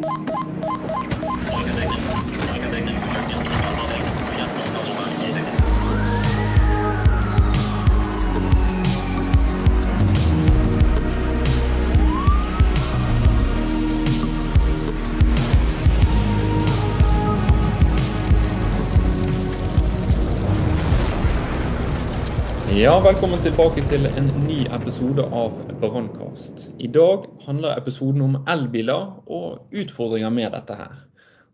All connected. Ja, velkommen tilbake til en ny episode av Brannkast. I dag handler episoden om elbiler og utfordringer med dette her.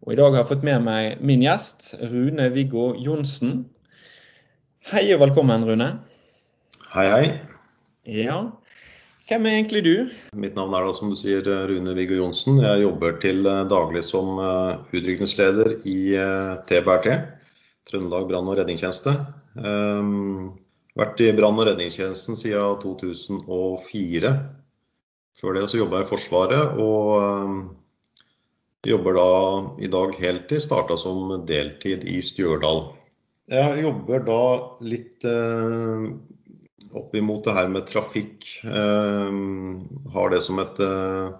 Og I dag har jeg fått med meg min gjest, Rune Viggo Johnsen. Hei og velkommen, Rune. Hei, hei. Ja, hvem er egentlig du? Mitt navn er da, som du sier, Rune Viggo Johnsen. Jeg jobber til daglig som utrykningsleder i TBRT, Trøndelag brann- og redningstjeneste. Um, vært i brann- og redningstjenesten siden 2004. Før det så jobba jeg i Forsvaret, og um, jobber da i dag heltid. Starta som deltid i Stjørdal. Jeg jobber da litt eh, opp imot det her med trafikk. Eh, har det som et eh,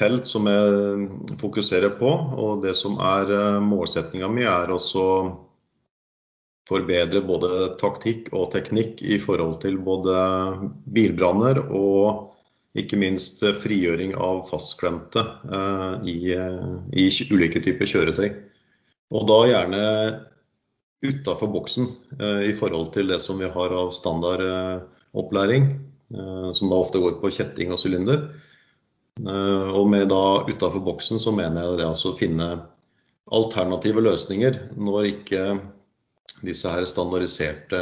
felt som jeg fokuserer på. Og det som er eh, målsettinga mi, er også forbedre både taktikk og teknikk i forhold til både bilbranner og ikke minst frigjøring av fastklemte eh, i, i, ulike typer kjøretøy. Og da gjerne utafor boksen eh, i forhold til det som vi har av standardopplæring, eh, som da ofte går på kjetting og sylinder. Og med da utafor boksen så mener jeg det altså å finne alternative løsninger når ikke disse her standardiserte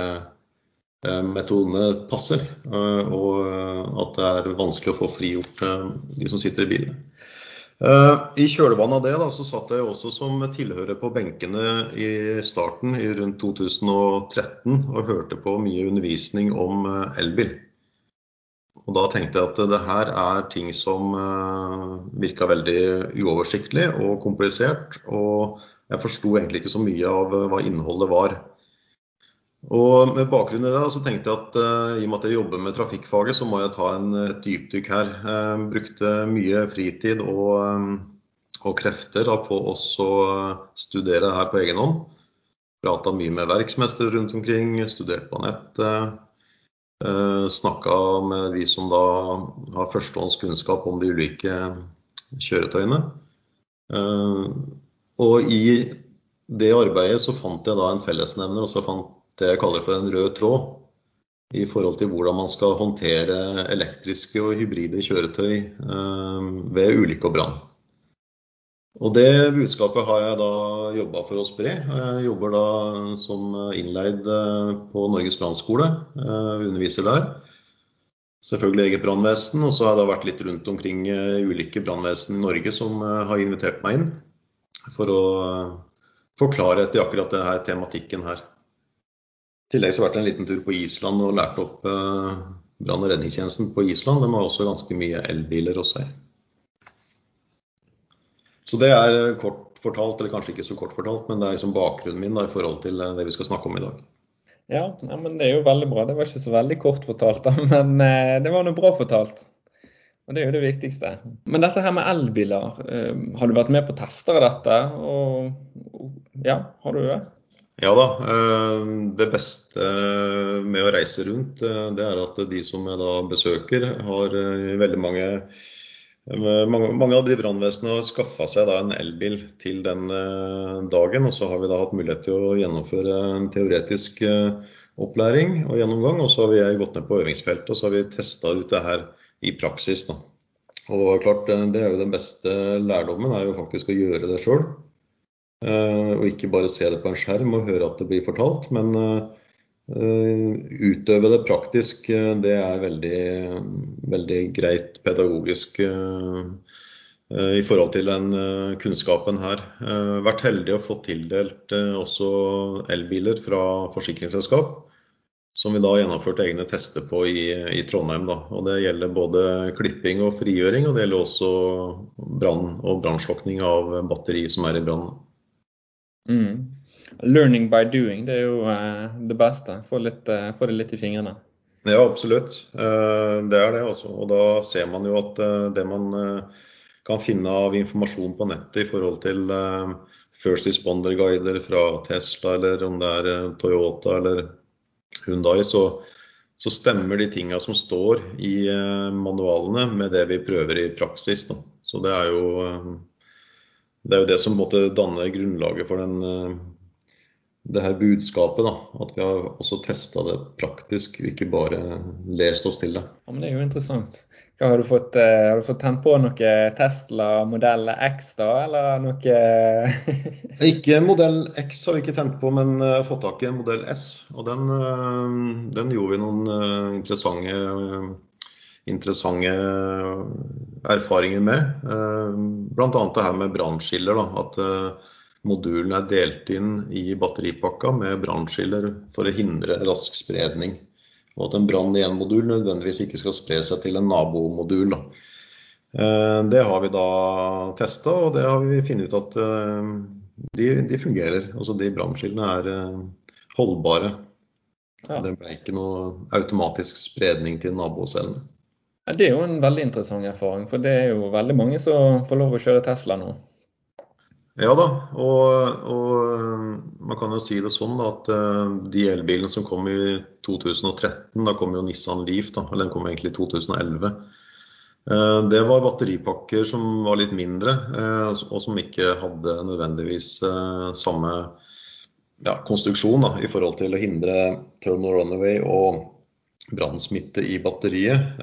eh, metodene passer. Eh, og at det er vanskelig å få frigjort eh, de som sitter i bilen. I kjølvannet av det da, så satt jeg også som tilhører på benkene i starten i rundt 2013 og hørte på mye undervisning om elbil. Og Da tenkte jeg at det her er ting som virka veldig uoversiktlig og komplisert. Og jeg forsto egentlig ikke så mye av eh, hva innholdet var. Og Med bakgrunn i det så tenkte jeg at uh, i og med at jeg jobber med trafikkfaget, så må jeg ta en, et dypdykk her. Uh, brukte mye fritid og, um, og krefter da, på å studere her på egen hånd. Prata mye med verksmestere rundt omkring, studert på nettet. Uh, Snakka med de som da har førstehåndskunnskap om de ulike kjøretøyene. Uh, og i det arbeidet så fant jeg da en fellesnevner, og så fant det jeg kaller for en rød tråd. I forhold til hvordan man skal håndtere elektriske og hybride kjøretøy eh, ved ulykke og brann. Og det budskapet har jeg da jobba for å spre. Jeg jobber da som innleid eh, på Norges brannskole. Eh, underviser der. Selvfølgelig eget brannvesen. Og så har jeg da vært litt rundt omkring ulike brannvesen i Norge som har invitert meg inn for å eh, få klarhet i akkurat denne tematikken her. I tillegg så har jeg vært en liten tur på Island og lært opp eh, brann- og redningstjenesten på Island. De har også ganske mye elbiler hos seg. Så det er kort fortalt, eller kanskje ikke så kort fortalt, men det er liksom bakgrunnen min da, i forhold til eh, det vi skal snakke om i dag. Ja, ja, men det er jo veldig bra. Det var ikke så veldig kort fortalt, da, men det var noe bra fortalt. Og Det er jo det viktigste. Men dette her med elbiler, eh, har du vært med på tester av dette? Og, ja, har du det? Ja da. Eh, det beste med å reise rundt, eh, det er at de som jeg da besøker, har veldig mange mange, mange av de brannvesenene har skaffa seg en elbil til den dagen. Og så har vi da hatt mulighet til å gjennomføre en teoretisk opplæring og gjennomgang. Og så har vi gått ned på øvingsfeltet og så har vi testa ut det her i praksis. Da. Og klart, eh, det er jo Den beste lærdommen er jo faktisk å gjøre det sjøl. Eh, og ikke bare se det på en skjerm og høre at det blir fortalt. Men eh, utøve det praktisk, det er veldig, veldig greit pedagogisk i forhold til den kunnskapen her. Vært heldig å få tildelt også elbiler fra forsikringsselskap som vi da har gjennomført egne tester på i, i Trondheim. Da. Og Det gjelder både klipping og frigjøring, og det gjelder også brann og brannslukking av batteri som er i brann. Mm. Learning by doing, det er jo uh, det beste. Få, litt, uh, få, det litt i fingrene. Ja, absolutt. Uh, det er det også. Og da ser man jo at det man kan finne av informasjon på nettet i forhold til First Responder-guider fra Tesla, eller om det er Toyota eller Hundai, så, så stemmer de tinga som står i manualene med det vi prøver i praksis. Da. Så det er jo det er jo det som måtte danne grunnlaget for den det her budskapet. da, At vi har også testa det praktisk, ikke bare lest oss til det. Ja, men Det er jo interessant. Har, du fått, uh, har du fått tent på noe Tesla modell X, da, eller noe Ikke modell X har vi ikke tent på, men uh, fått tak i en modell S. Og den, uh, den gjorde vi noen interessante, interessante erfaringer med. Bl.a. det her med brannskiller. At modulen er delt inn i batteripakka med brannskiller for å hindre rask spredning. Og at en brann i en modul nødvendigvis ikke skal spre seg til en nabomodul. Eh, det har vi da testa, og det har vi funnet ut at eh, de, de fungerer. Altså de brannskillene er eh, holdbare. Ja. Det ble ikke noe automatisk spredning til nabocellene. Det er jo en veldig interessant erfaring, for det er jo veldig mange som får lov å kjøre Tesla nå. Ja da, og, og, man kan jo si det sånn da, at uh, de elbilene som kom i 2013, da kom jo Nissan Leaf, da, eller den kom egentlig i 2011. Uh, eh, det var batteripakker som var litt mindre, uh, og som ikke hadde nødvendigvis samme ja, konstruksjon da, i forhold til å hindre terminal runaway og brannsmitte i batteriet.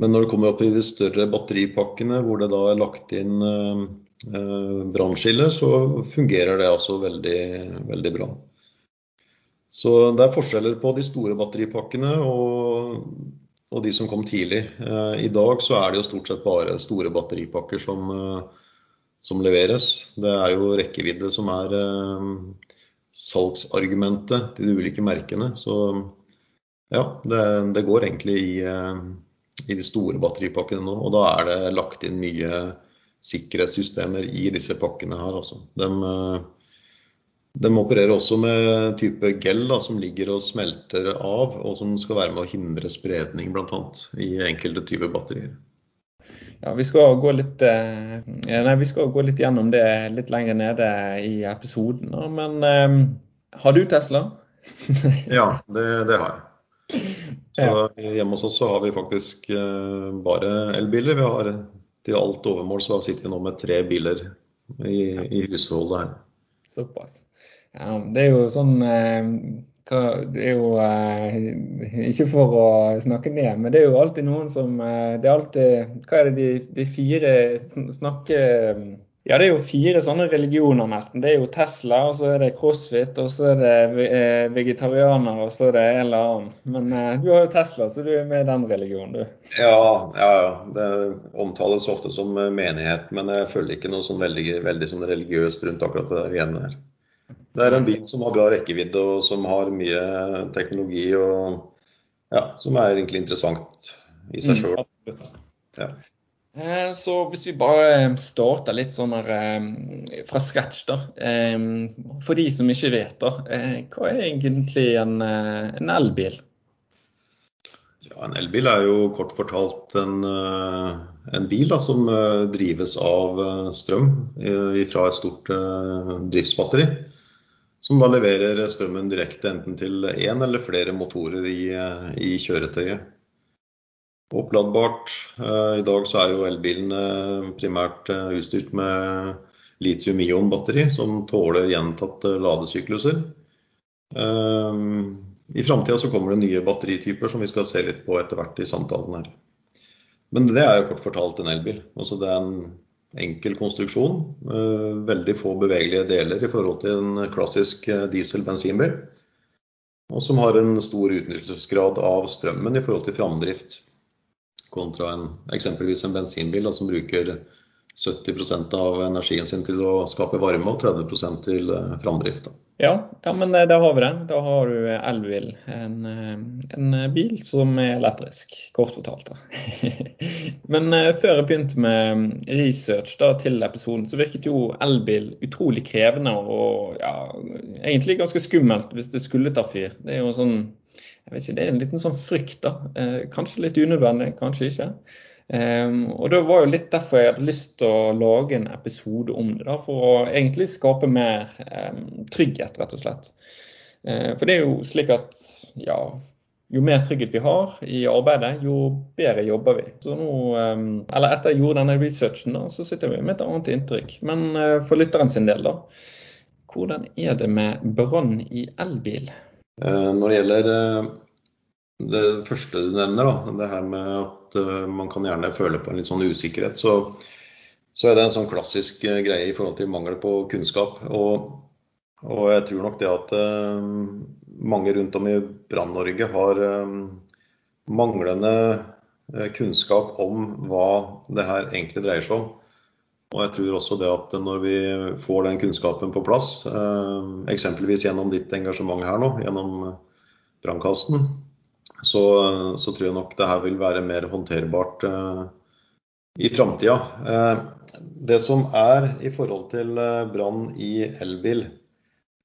men når det kommer opp i de større batteripakkene, hvor det da er lagt inn Eh, brannskille, så fungerer det altså veldig, veldig bra. Så det er forskjeller på de store batteripakkene og, og, de som kom tidlig. Eh, I dag så er det jo stort sett bare store batteripakker som, eh, som leveres. Det er jo rekkevidde som er salgsargumentet til de ulike merkene. Så ja, det, det går egentlig i, i, de store batteripakkene nå. Og da er det lagt inn mye sikkerhetssystemer i disse pakkene her. Altså. De, eh, de, opererer også med type gel da, som ligger og smelter av, og som skal være med å hindre spredning bl.a. i enkelte typer batterier. Ja, vi skal, gå litt, eh, nei, vi skal gå litt gjennom det litt lenger nede i episoden. Men um, har du Tesla? ja, det, det, har jeg. Så. Hjemme hos oss så har vi faktisk bare elbiler. Vi har til alt overmål så sitter vi nå med tre biler i, i husholdet her. Såpass. Ja, det er jo sånn eh, det er jo eh, Ikke for å snakke ned, men det er jo alltid noen som eh, Det er alltid Hva er det de, de fire snakker ja, det er jo fire sånne religioner nesten. Det er jo Tesla, og så er det crossfit, og så er det eh, vegetarianer, og så er det en eller annen. Men eh, du har jo Tesla, så du er med i den religionen, du. Ja, ja, ja. Det omtales ofte som eh, menighet, men jeg føler ikke noe sånn veldig, veldig sånn religiøst rundt akkurat det der igjen der. Det er en bil som har bra rekkevidde, og som har mye teknologi, og ja, som er egentlig interessant i seg sjøl. Mm, ja. Eh, så hvis vi bare starter litt sånn her eh, fra scratch, da. Eh, for de som ikke vet, da. Hva er egentlig en, en elbil? Ja, En elbil er jo kort fortalt en, en bil da, som drives av strøm fra et stort driftsbatteri. Som da leverer strømmen direkte enten til én eller flere motorer i, i kjøretøyet. Oppladbart. Eh, I dag så er jo elbilene primært eh, utstyrt med litium-ion-batteri som tåler gjentatte ladesykluser. Eh, I framtida så kommer det nye batterityper som vi skal se litt på etter hvert i samtalen her. Men det er jo kort fortalt en elbil. Altså det er en enkel konstruksjon. Veldig få bevegelige deler i forhold til en klassisk diesel-bensinbil. Og som har en stor utnyttelsesgrad av strømmen i forhold til framdrift kontra en, eksempelvis en bensinbil da, som bruker 70% av energien sin til å skape varme og 30 til eh, framdrift. Ja, ja, men eh, da har vi den. Da har du elbil. En, eh, en bil som er elektrisk, kort fortalt. men før jeg begynte med research da, til episoden, så virket jo elbil utrolig krevende og ja, egentlig ganske skummelt hvis det skulle ta fyr. Det er jo sånn jeg vet ikke, Det er en liten sånn frykt, da. Eh, kanskje litt unødvendig, kanskje ikke. Um, og det var jo litt derfor jeg hadde lyst til å lage en episode om det. da, For å egentlig skape mer um, trygghet, rett og slett. Uh, for det er jo slik at ja, jo mer trygghet vi har i arbeidet, jo bedre jobber vi. Så nå, um, eller Etter jeg gjorde denne researchen, da, så sitter vi med et annet inntrykk. Men uh, for lytteren sin del, da. Hvordan er det med brann i elbil? Uh, når det gjelder det første du nevner, da, det her med at uh, man kan gjerne føle på en litt sånn usikkerhet, så, så er det en sånn klassisk greie i forhold til mangel på kunnskap. Og, og jeg tror nok det at mange rundt om i Brann-Norge har manglende kunnskap om hva det her egentlig dreier seg om. Og jeg tror også det at når vi får den kunnskapen på plass, eksempelvis gjennom ditt engasjement her nå, gjennom brannkassen, så, så, tror jeg nok det her vil være mer håndterbart eh, i framtida. Eh, det som er i forhold til eh, brann i elbil,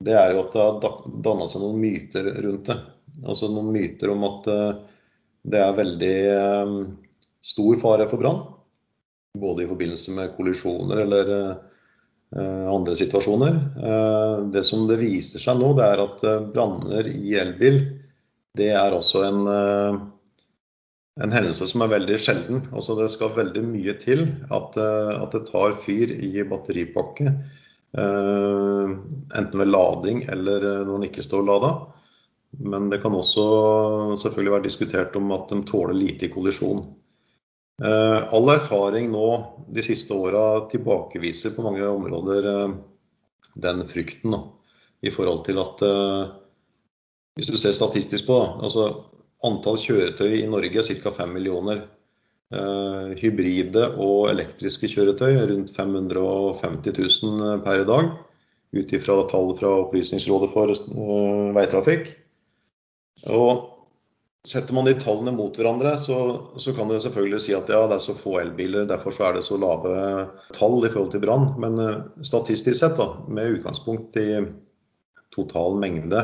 det er jo at det har danna seg noen myter rundt det. Altså noen myter om at eh, det er veldig eh, stor fare for brann. Både i forbindelse med kollisjoner eller eh, andre situasjoner. Det som det viser seg nå, det er at branner i elbil det er også en, eh, en, hendelse som er veldig sjelden. Altså det skal veldig mye til at, eh, at det tar fyr i batteripakke. Eh, enten ved lading eller når den ikke står lada. Men det kan også selvfølgelig være diskutert om at de tåler lite i kollisjon. All erfaring nå de siste åra tilbakeviser på mange områder den frykten da, i forhold til at hvis du ser statistisk på da, altså antall kjøretøy i Norge er ca. 5 millioner. Eh, hybride og elektriske kjøretøy rundt 550 000 per dag. Ut ifra tall fra Opplysningsrådet for veitrafikk. Og Setter man de tallene mot hverandre, så, så, kan du selvfølgelig si at ja, det er så få elbiler, derfor så er det så lave tall i forhold til brann. Men uh, statistisk sett, da, med utgangspunkt i total mengde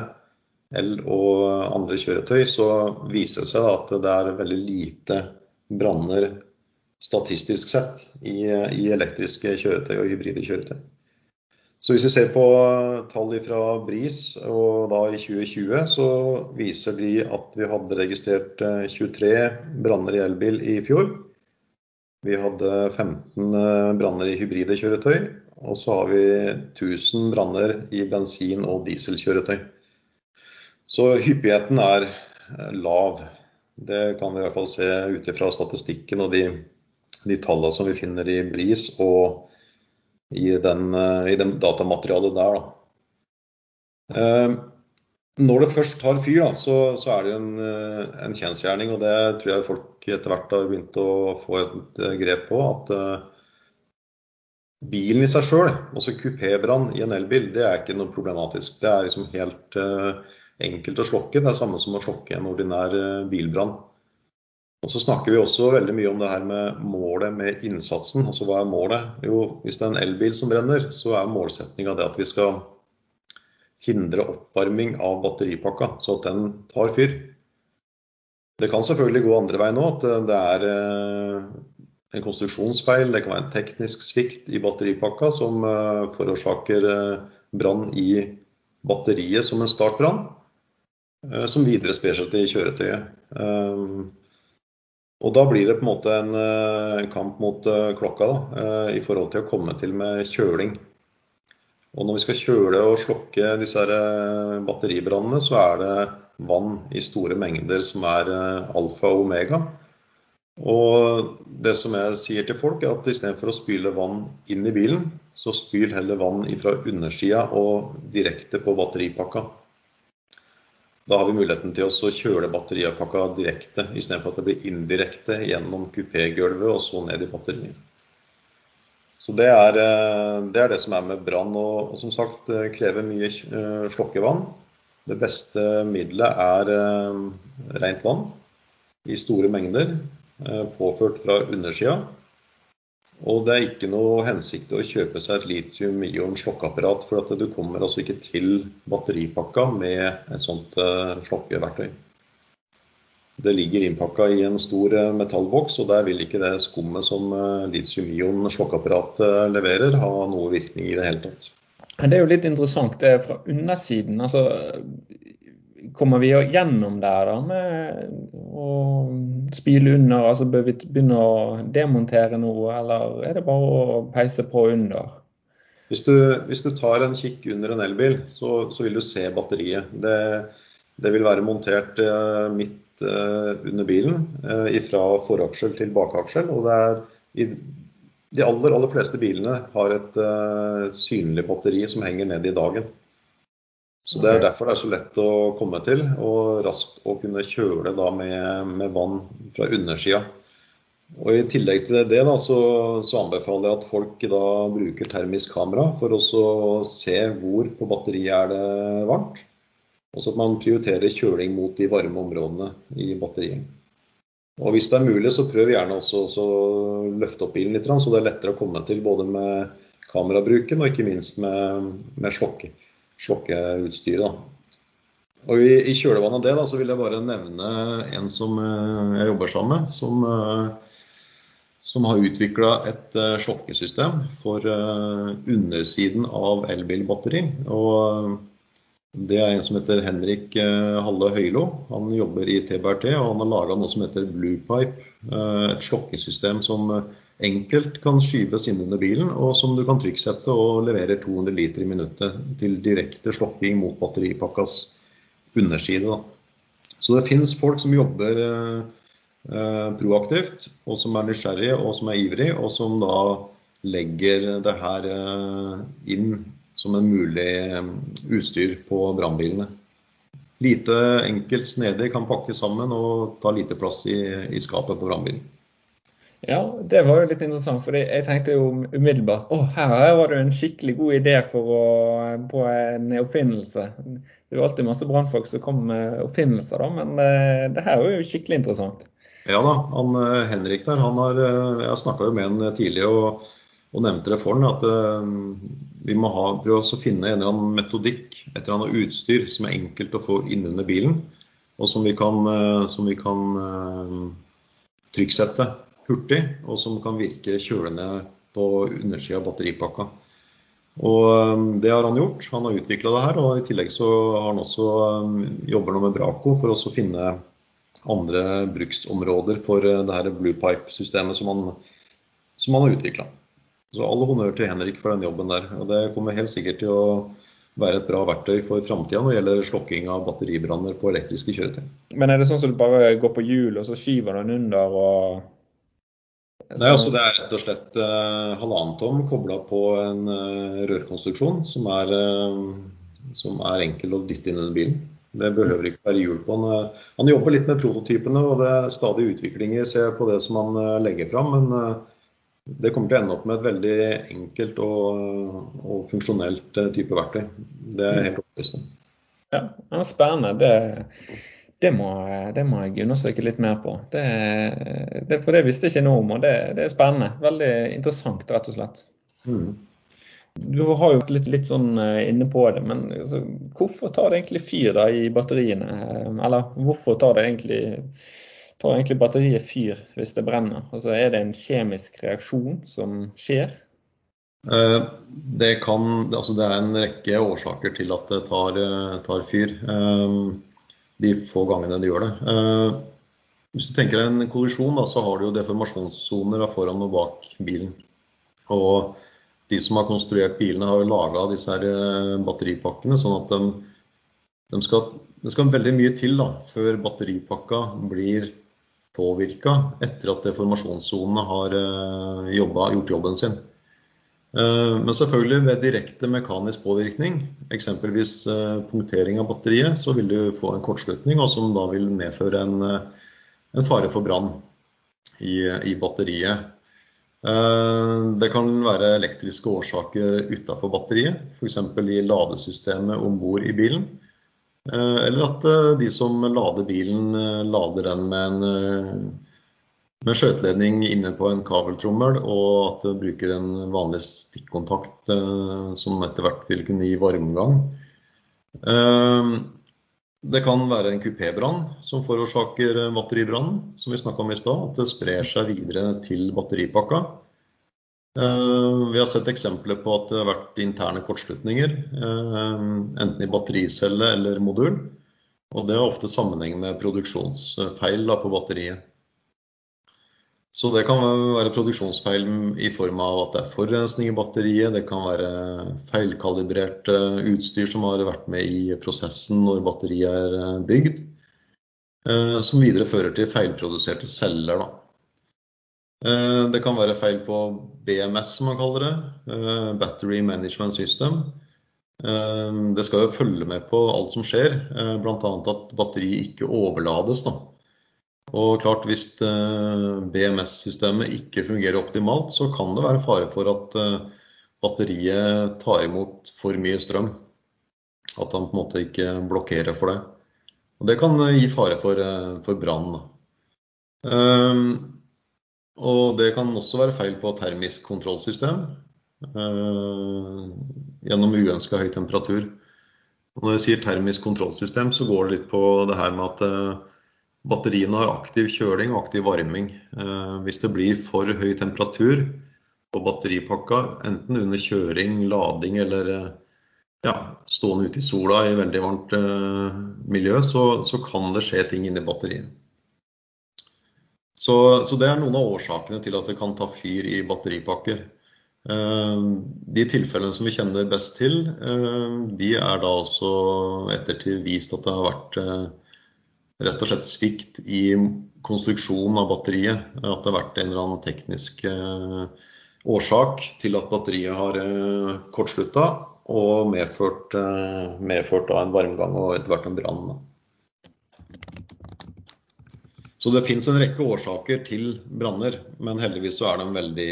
el og andre kjøretøy, så viser det seg at det er veldig lite branner statistisk sett i, i, elektriske kjøretøy og hybride kjøretøy. Så Hvis vi ser på tall fra BRIS, og da i 2020, så viser de at vi hadde registrert 23 eh, branner i elbil i fjor. Vi hadde 15 eh, branner i hybride kjøretøy, og så har vi 1000 branner i bensin- og dieselkjøretøy. Så hyppigheten er eh, lav. Det kan vi i hvert fall se ut ifra statistikken og de, de tallene som vi finner i BRIS og i, den, eh, i den datamaterialet der. Da. når det først tar fyr, da, så, så, er det en, eh, en kjensgjerning, og det tror jeg folk etter hvert har begynt å få et grep på. at eh, Bilen i seg sjøl, altså kupébrann i en elbil, det er ikke noe problematisk. Det er liksom helt uh, enkelt å slokke. Det er samme som å slokke en ordinær eh, bilbrann. Og Så snakker vi også veldig mye om det her med målet med innsatsen. Altså hva er målet? Jo, hvis det er en elbil som brenner, så er målsettinga det at vi skal hindre oppvarming av batteripakka, så at den tar fyr. Det kan selvfølgelig gå andre veien òg, at eh, det er eh, en konstruksjonsfeil, det kan være en teknisk svikt i batteripakka som forårsaker brann i batteriet som en startbrann. Eh, som videre sprer seg til kjøretøyet. Eh, og da blir det på en måte en, eh, kamp mot klokka da, i forhold til å komme til med kjøling. Og når vi skal kjøle og slokke disse batteribrannene, så er det vann i store mengder som er alfa og omega. Og det som jeg sier til folk, er at istedenfor å spyle vann inn i bilen, så spyl heller vann fra undersida og direkte på batteripakka. Da har vi muligheten til å kjøle batteripakka direkte, istedenfor at det blir indirekte gjennom kupégulvet og så ned i batteriet. Så det er, eh, det er, det som er med brann. Og, og, som sagt, det krever mye uh, slokkevann. Det beste middelet er rent vann i store mengder, påført fra undersida. Og det er ikke noe hensikt å kjøpe seg et litium-ion slokkeapparat, for at du kommer altså ikke til batteripakka med et sånt slokkeverktøy. Det ligger innpakka i en stor metallboks, og der vil ikke det skummet som litium-ion slokkeapparat leverer, ha noe virkning i det hele tatt. Det er jo litt interessant. Det er fra undersiden. altså Kommer vi gjennom der da med å spyle under? altså Bør vi begynne å demontere noe, eller er det bare å peise på under? Hvis du, hvis du tar en kikk under en elbil, så, så vil du se batteriet. Det, det vil være montert eh, midt eh, under bilen, eh, fra foraksjel til bakaksjel. og det er i de aller, aller fleste bilene har et synlig batteri som henger ned i dagen. Så Det er derfor det er så lett å komme til, og raskt å kunne kjøle da med, med vann fra undersida. Og I tillegg til det da, så, så, anbefaler jeg at folk da bruker termisk kamera for å se hvor på batteriet er det varmt. Og så at man prioriterer kjøling mot de varme områdene i batteriet. Og hvis det er mulig, så prøv gjerne også å løfte opp bilen litt, så det er lettere å komme til både med kamerabruken og ikke minst med, med slokke, slokkeutstyret. Og i, i kjølvannet av det da, så vil jeg bare nevne en som eh, jeg jobber sammen med, som, eh, som har utvikla et eh, slokkesystem for undersiden av elbilbatteri. Og det er en som heter Henrik Halle Høylo. Han jobber i TBRT og han har laga noe som heter Bluepipe. Et slokkesystem som enkelt kan skyves inn under bilen, og som du kan trykksette og leverer 200 liter i minuttet til direkte slokking mot batteripakkas underside. Da. Så det finnes folk som jobber proaktivt, og som er nysgjerrige og som er ivrige, og som da legger det her inn som en mulig eh, utstyr på brannbilene. Lite, enkelt, snedig, kan pakkes sammen og ta lite plass i, i skapet på brannbilen. Ja, det var jo litt interessant, for jeg tenkte jo umiddelbart å, her var det en skikkelig god idé å, på en oppfinnelse. Det er jo alltid masse brannfolk som kommer med oppfinnelser, da, men eh, det her er jo skikkelig interessant. Ja da, han, eh, Henrik der, han har, jeg snakka jo med han tidlig og, og nevnte det for han, at vi må ha, prøve å finne en eller annen metodikk, et eller annet utstyr som er enkelt å få innunder bilen, og som vi kan, eh, som vi kan trykksette hurtig, og som kan virke kjølende på undersida av batteripakka. Og um, Det har han gjort. Han har utvikla det her. og I tillegg så har han også um, jobber nå med Braco for å finne andre bruksområder for det her Blue Pipe-systemet som, som, han har utvikla. Så all honnør til Henrik for den jobben der. Og det kommer helt sikkert til å være et bra verktøy for framtida når det gjelder slokking av batteribranner på elektriske kjøretøy. Men er det sånn som du bare går på hjul og så skyver den under og Nei, altså Det er rett og slett uh, halvannen tom kobla på en uh, rørkonstruksjon som er, uh, som er, enkel å dytte inn under bilen. Det behøver ikke være hjul på den. Han jobber litt med prototypene, og det er stadig utviklinger ser jeg på det som han legger fram. Men det kommer til å ende opp med et veldig enkelt og, og funksjonelt eh, type verktøy. Det er helt det Ja, spennende. Det, det, må, det, må, jeg undersøke litt mer på. Det, det, for det visste jeg ikke noe om, og det, er spennende. Veldig interessant, rett og slett. Mm. Du har jo litt, litt sånn eh, inne på det, men altså, hvorfor tar det egentlig fyr da i batteriene? Eller hvorfor tar det egentlig tar egentlig batteriet fyr hvis det brenner? Altså Er det en kjemisk reaksjon som skjer? Eh, det, kan, altså det er en rekke årsaker til at det tar, eh, tar fyr. Eh, de få gangene de gjør det. Hvis du tenker deg en kollisjon, da, så har du jo deformasjonssoner foran og bak bilen. Og de som har konstruert bilene, har jo laga disse her batteripakkene sånn at de, de skal, det skal veldig mye til da, før batteripakka blir påvirka etter at deformasjonssonene har eh, jobbet, gjort jobben sin. Eh, men selvfølgelig ved direkte mekanisk påvirkning, eksempelvis eh, punktering av batteriet, så vil du få en kortslutning, og som da vil medføre en, en fare for brann i, i, batteriet. Det kan være elektriske årsaker utafor batteriet, f.eks. i ladesystemet om bord i bilen. Eh, eller at eh, de som lader bilen, eh, lader den med en med skjøteledning inne på en kabeltrommel, og at du bruker en vanlig stikkontakt som etter hvert vil kunne gi varmegang. Det kan være en kupébrann som forårsaker batteribrannen, som vi snakka om i stad. At det sprer seg videre til batteripakka. Vi har sett eksempler på at det har vært interne kortslutninger, enten i battericelle eller modul. Og det har ofte sammenheng med produksjonsfeil på batteriet. Så det kan være produksjonsfeil i form av at det er forurensning i batteriet. Det kan være feilkalibrert utstyr som har vært med i prosessen når batteriet er bygd, som videre fører til feilproduserte celler. Det kan være feil på BMS som man kaller det, Battery Management System. Det skal jo følge med på alt som skjer, annet at batteriet ikke overlades da. Og klart, hvis BMS-systemet ikke fungerer optimalt, så kan det være fare for at batteriet tar imot for mye strøm. At han på en måte ikke blokkerer for det. Og det kan gi fare for brann. Og det kan også være feil på termisk kontrollsystem gjennom uønsket høy temperatur. Og når jeg sier termisk kontrollsystem, så går det litt på det her med at batteriene har aktiv kjøling og aktiv varming. Hvis det blir for høy temperatur på batteripakka, enten under kjøring, lading eller ja, stående ute i sola i veldig varmt miljø, så, så kan det skje ting inni batteriet. Så, så det er noen av årsakene til at det kan ta fyr i batteripakker. De tilfellene som vi kjenner best til, de er da også ettertid vist at det har vært rett og slett svikt i konstruksjonen av batteriet. At det har vært en eller annen teknisk årsak til at batteriet har kortsluttet og medført, medført en varmgang og etter hvert en brann. Så det finnes en rekke årsaker til branner, men heldigvis så er de veldig,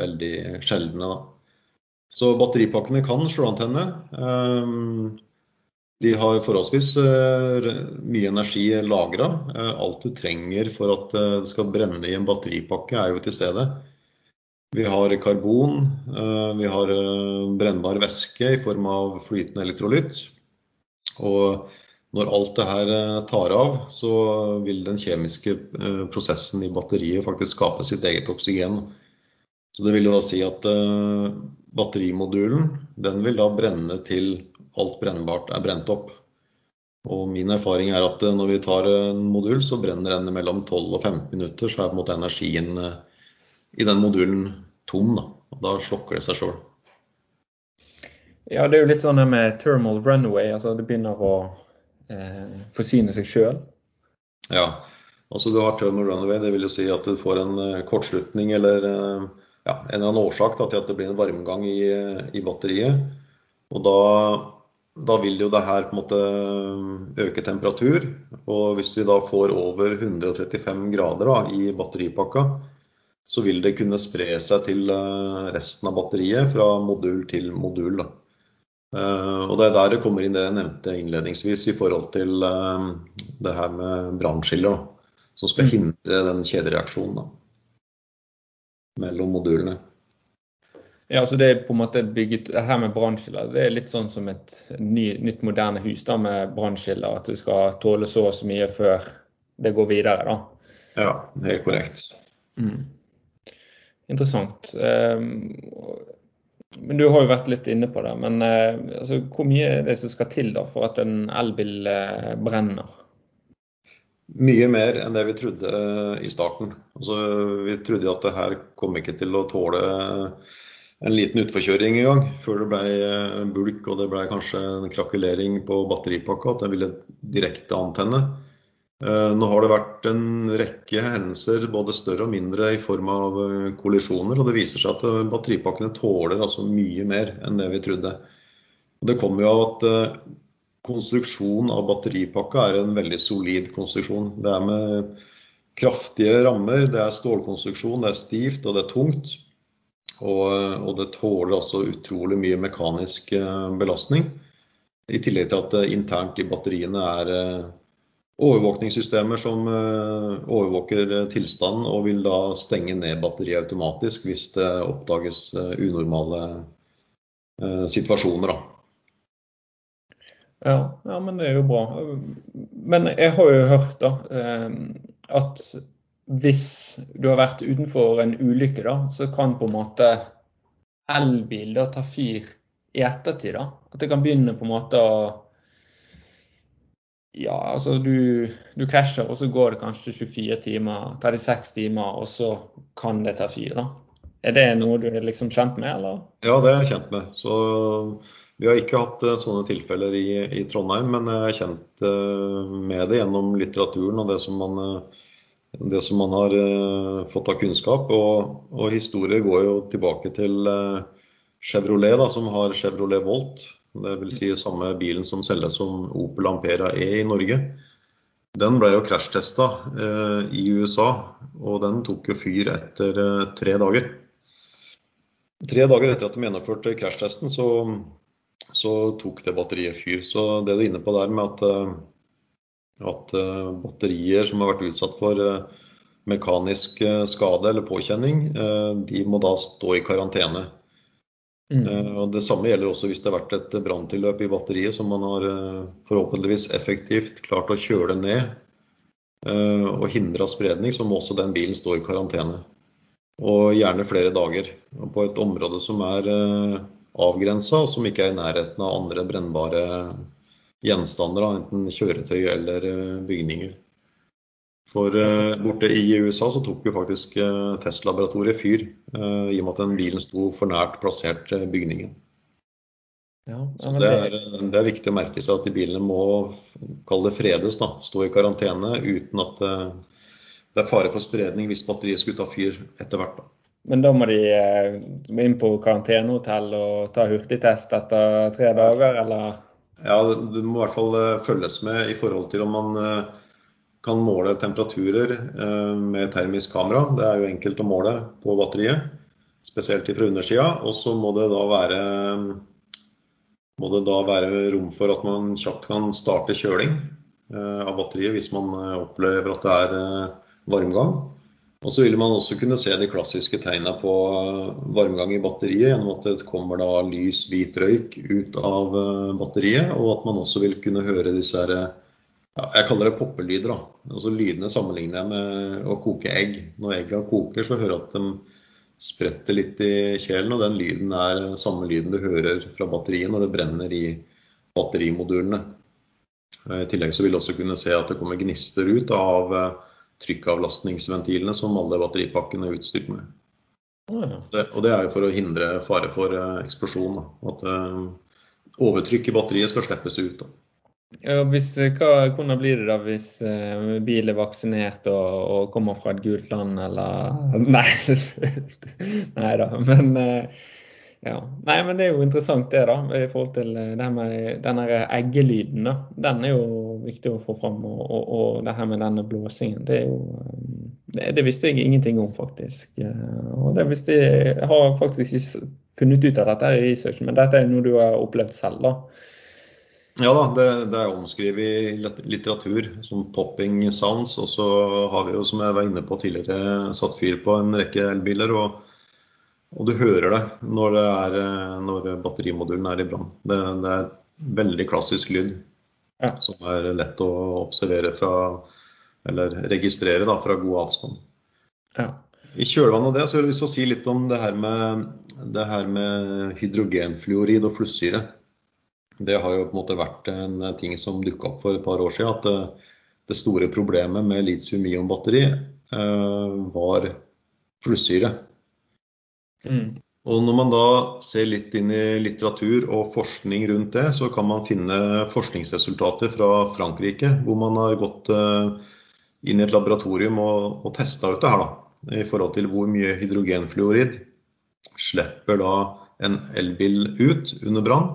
veldig sjeldne da. Så batteripakkene kan slå antenne. De har forholdsvis mye energi lagret. Alt du trenger for at det skal brenne i en batteripakke er jo til stede. Vi har karbon, vi har brennbar væske i form av flytende elektrolytt. Og når alt det her tar av, så vil den kjemiske prosessen i batteriet faktisk skape sitt eget oksygen. Så det vil jo da si at batterimodulen, den vil da brenne til alt brennbart er brent opp. Og min erfaring er at når vi tar en modul, så brenner den mellom 12 og 15 minutter, så er på en måte energien i den modulen tom da. Og da slokker det seg selv. Ja, det er jo litt sånn med thermal runaway, altså det begynner å eh, forsyne seg selv. Ja, altså du har thermal runaway, det vil jo si at du får en kortslutning eller ja, en eller annen årsak da, til at det blir en varmgang i, i batteriet. Og da da vil jo det her på en måte øke temperatur. Og hvis vi da får over 135 grader da, i batteripakka, så vil det kunne spre seg til resten av batteriet fra modul til modul. Da. Og det er der det kommer inn det jeg nevnte innledningsvis i forhold til det her med brannskiller, som skal hindre den kjedereaksjonen da, mellom modulene. Ja, så det er på en måte bygget, det her med brannskiller, det er litt sånn som et ny, nytt moderne hus da, med brannskiller, at du skal tåle så og så mye før det går videre da. Ja, helt korrekt. Mm. Interessant. Men du har jo vært litt inne på det, men altså, hvor mye er det som skal til da for at en elbil brenner? Mye mer enn det vi trodde i starten. Altså, vi trodde at det her kom ikke til å tåle en liten utforkjøring i gang, før det ble bulk og det ble kanskje en krakulering på batteripakka, at den ville direkte antenne. Nå har det vært en rekke hendelser, både større og mindre, i form av kollisjoner, og det viser seg at batteripakkene tåler altså mye mer enn det vi trodde. Det kommer jo av at konstruksjonen av batteripakka er en veldig solid konstruksjon. Det er med kraftige rammer, det er stålkonstruksjon, det er stivt og det er tungt. Og, og det tåler også utrolig mye mekanisk belastning. I tillegg til at det internt i batteriene er overvåkningssystemer som overvåker tilstanden og vil da stenge ned batteriet automatisk hvis det oppdages unormale situasjoner. Da. Ja, ja, men det er jo bra. Men jeg har jo hørt da, at hvis du har vært utenfor en ulykke, da, så kan på en måte elbil da ta fyr i ettertid. da. At det kan begynne på en måte å Ja, altså du, du krasjer, og så går det kanskje 24 timer, 36 timer, og så kan det ta fyr. da. Er det noe du er liksom kjent med, eller? Ja, det er jeg kjent med. Så vi har ikke hatt eh, sånne tilfeller i, i Trondheim, men jeg er kjent eh, med det gjennom litteraturen og det som man, eh, det som man har fått av kunnskap. Og, og, historier går jo tilbake til Chevrolet, da, som har Chevrolet Volt. Dvs. Si samme bilen som selges som Opel Ampera E i Norge. Den ble jo krasjtesta eh, i USA, og den tok jo fyr etter eh, tre dager. Tre dager etter at de gjennomførte krasjtesten, så så tok det batteriet fyr. Så det du er inne på der med at, eh, at eh, batterier som har vært utsatt for eh, mekanisk skade eller påkjenning, de må da stå i karantene. Mm. Det samme gjelder også hvis det har vært et branntilløp i batteriet som man har forhåpentligvis effektivt klart å kjøle ned og hindra spredning, så må også den bilen stå i karantene. Og gjerne flere dager. På et område som er avgrensa, og som ikke er i nærheten av andre brennbare gjenstander, enten kjøretøy eller eh, bygninger. For uh, borte i USA så tok jo faktisk uh, testlaboratoriet fyr, i og med at den bilen sto for nært plassert bygningen. Ja, så det er, det er, viktig å merke seg at de bilene må kalle det fredes, da, stå i karantene uten at det er fare for spredning hvis batteriet skulle ta fyr etter hvert. Da. Men da må de eh, inn på karantenehotell og ta hurtigtest etter tre dager, eller? Ja, det må i hvert fall eh, følges med i forhold til om man eh, kan måle temperaturer med termisk kamera. Det er jo enkelt å måle på batteriet, spesielt fra undersida. Og så må det da være må det da være rom for at man kjapt kan starte kjøling av batteriet hvis man opplever at det er varmgang. Og så vil man også kunne se de klassiske tegna på eh, varmgang i batteriet gjennom at det kommer da lys, hvit røyk ut av eh, batteriet, og at man også vil kunne høre disse her, ja, jeg kaller det poppelyder. da. Altså Lydene sammenligner jeg med å koke egg. Når egga koker, så hører jeg at de spretter litt i kjelen, og den lyden er samme lyden du hører fra batteriet når det brenner i batterimodulene. I tillegg så vil du også kunne se at det kommer gnister ut av eh, trykkavlastningsventilene som alle batteripakkene er utstyrt med. Det, og det er jo for å hindre fare for uh, eksplosjon. Da. At uh, overtrykk i batteriet skal slippes ut. Da. Ja, hvis, hva, hvordan blir det da hvis uh, bil er vaksinert og, og, kommer fra et gult land, eller Nei, nei da. Men ja. Nei, men det er jo interessant det, da. I forhold til det her med denne eggelyden. da. Den er jo viktig å få fram. Og, og, og det her med denne blåsingen, det er jo det, det, visste jeg ingenting om, faktisk. Og det visste jeg har faktisk ikke funnet ut av dette i researchen, men dette er noe du har opplevd selv, da. Ja da, det, det er omskrevet i litteratur som 'popping sounds'. Og så har vi jo, som jeg var inne på tidligere, satt fyr på en rekke elbiler. Og, og du hører det når, det er, når batterimodulen er i brann. Det, det, er veldig klassisk lyd ja. som er lett å observere fra, eller registrere da, fra god avstand. Ja. I kjølvannet av det så har jeg lyst til å si litt om det her med, det her med hydrogenfluorid og flussyre. Det har jo på en måte vært en ting som dukka opp for et par år siden. At det, det store problemet med litium-ion-batteri eh, var flussyre. Mm. Og Når man da ser litt inn i litteratur og forskning rundt det, så kan man finne forskningsresultater fra Frankrike, hvor man har gått eh, inn i et laboratorium og, og testa ut det her. da, I forhold til hvor mye hydrogenfluorid slipper da en elbil ut under brann,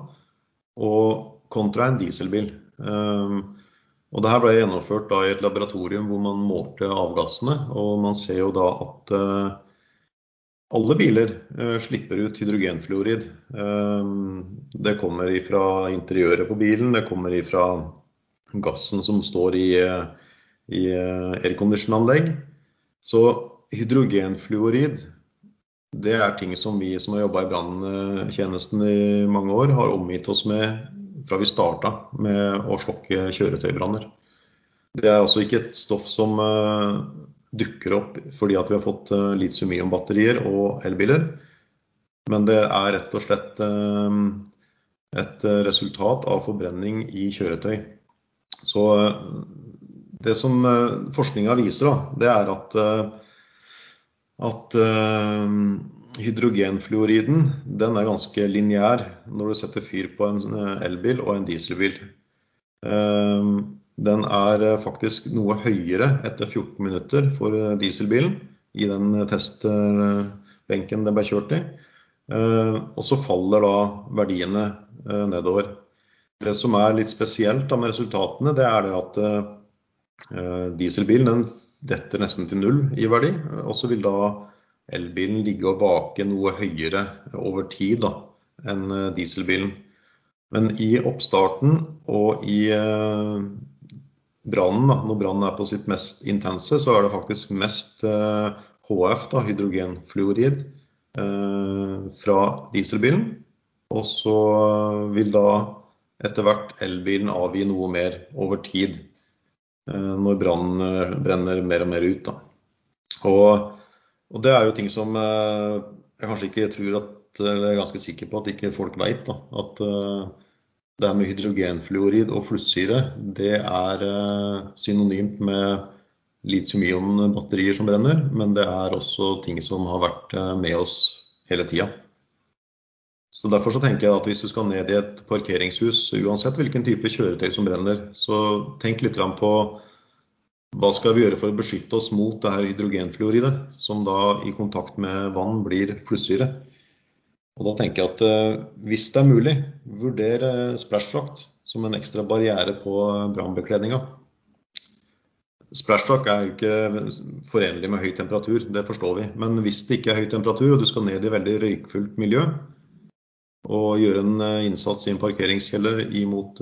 og kontra en dieselbil. Um, og det her ble gjennomført da i et laboratorium hvor man målte avgassene. og Man ser jo da at uh, alle biler uh, slipper ut hydrogenfluorid. Uh, det kommer ifra interiøret på bilen, det kommer ifra gassen som står i, i uh, aircondition-anlegg. Så hydrogenfluorid det er ting som vi som har jobba i branntjenesten i mange år, har omgitt oss med fra vi starta med å slokke kjøretøybranner. Det er altså ikke et stoff som dukker opp fordi at vi har fått litium-ion-batterier og elbiler. Men det er rett og slett et resultat av forbrenning i kjøretøy. Så det som forskninga viser, da, det er at, at hydrogenfluoriden den er ganske lineær når du setter fyr på en elbil og en dieselbil. Den er faktisk noe høyere etter 14 minutter for dieselbilen i den testbenken den ble kjørt i. Og så faller da verdiene nedover. Det som er litt spesielt med resultatene, det er det at dieselbilen detter nesten til null i verdi. Og så vil da elbilen ligge og vake noe høyere over tid da, enn dieselbilen. Men i oppstarten og i brannen, når brannen er på sitt mest intense, så er det faktisk mest HF, da, hydrogenfluorid, fra dieselbilen. Og så vil da etter hvert elbilen avgi noe mer over tid når brannen brenner mer og mer ut. Og og det er jo ting som eh, jeg kanskje ikke tror at eller er ganske sikker på at ikke folk vet. At det med hydrogenfluorid og flusssyre det er uh, synonymt med litium-ion-batterier som brenner. Men det er også ting som har vært uh, med oss hele tida. Så Derfor så tenker jeg at hvis du skal ned i et parkeringshus, uansett hvilken type kjøretøy som brenner, så tenk litt på hva skal vi gjøre for å beskytte oss mot det her hydrogenfluoridet, som da i kontakt med vann blir flussyre? Og da tenker jeg at eh, hvis det er mulig, vurder splashfrakt som en ekstra barriere på brannbekledninga. Splashdrakt er jo ikke forenlig med høy temperatur, det forstår vi. Men hvis det ikke er høy temperatur og du skal ned i veldig røykfullt miljø og gjøre en eh, innsats i en parkeringskjeller imot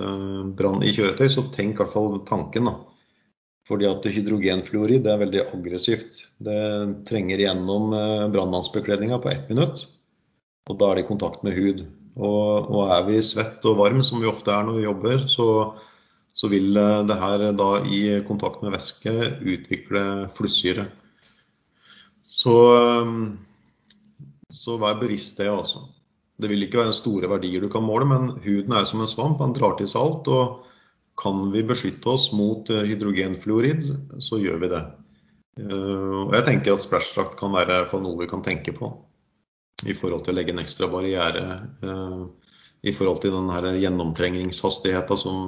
brann i kjøretøy, så tenk i hvert fall tanken. da fordi at hydrogenfluorid er veldig aggressivt. Det trenger gjennom eh, brannmannsbekledninga på ett minutt. Og da er det i kontakt med hud. Og, og, er vi svett og varm, som vi ofte er når vi jobber, så, så vil eh, det her da i kontakt med væske utvikle flussyre. Så, eh, så vær bevisst det, altså. Det vil ikke være store verdier du kan måle, men huden er som en svamp. Den drar til seg alt. og kan vi beskytte oss mot eh, hydrogenfluorid, så gjør vi det. Og jeg tenker at splashdrakt kan være noe vi kan tenke på i forhold til å legge en ekstra barriere eh, i forhold til den gjennomtrengingshastigheten som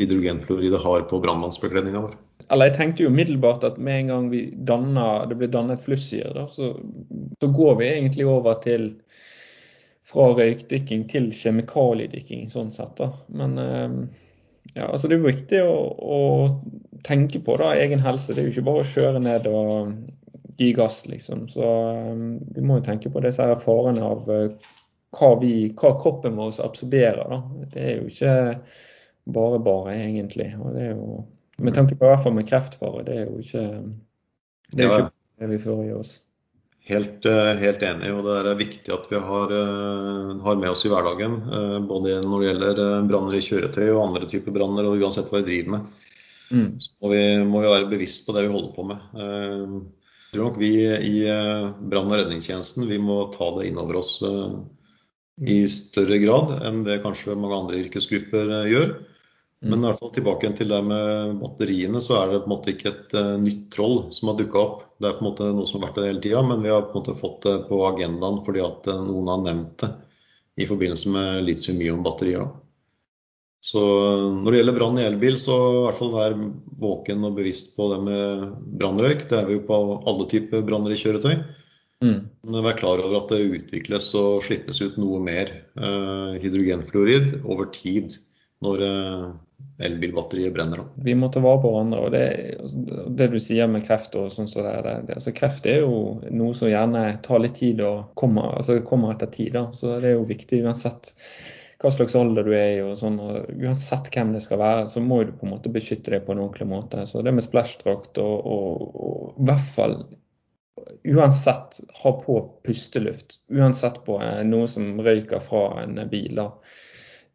hydrogenfluoride har på brannmannsbekledninga vår. Eller jeg tenkte jo umiddelbart at med en gang danner, det blir dannet flussyre, så, så, går vi egentlig over til fra røykdykking til kjemikaliedykking, sånn sett. da. Men ja, altså Det er viktig å, å, tenke på da, egen helse. Det er jo ikke bare å kjøre ned og gi gass, liksom. Så um, vi må jo tenke på disse farene av uh, hva, vi, hva kroppen vår absorberer. Da. Det er jo ikke bare bare, egentlig. Og det er jo, med tanke på i hvert fall med kreftfare, det er jo ikke det, er jo ikke det vi fører i oss. Helt, eh, helt, enig. og Det er viktig at vi har, har, med oss i hverdagen. Både når det gjelder branner i kjøretøy og andre typer branner, og uansett hva vi driver med. Mm. Så må vi, må vi, være bevisst på det vi holder på med. Tror nok vi i brann- og redningstjenesten vi må ta det innover oss i større grad enn det kanskje mange andre yrkesgrupper gjør. Mm. Men i hvert fall tilbake til det med batteriene, så er det på en måte ikke et nytt troll som har dukka opp. Det er på en måte noe som har vært der hele tida, men vi har på en måte fått det på agendaen fordi at noen har nevnt det i forbindelse med litium-ion-batterier. Så når det gjelder brann i elbil, så i hvert fall vær våken og bevisst på det med brannrøyk. Det er vi jo på alle typer branner i kjøretøy. Mm. Vær klar over at det utvikles og slippes ut noe mer eh, hydrogenfluorid over tid når elbilbatteriet brenner. opp. Vi må ta vare på hverandre. og det, det, du sier med kreft og sånn så det, det, altså Kreft er jo noe som gjerne tar litt tid og kommer, altså kommer etter tid. Da. Så det er jo viktig uansett hva slags alder du er i og sånn, og uansett hvem det skal være, så må du på en måte beskytte deg på en ordentlig måte. Så det med splæsjdrakt og, og, og i hvert fall uansett ha på pusteluft. Uansett på noe som røyker fra en bil. da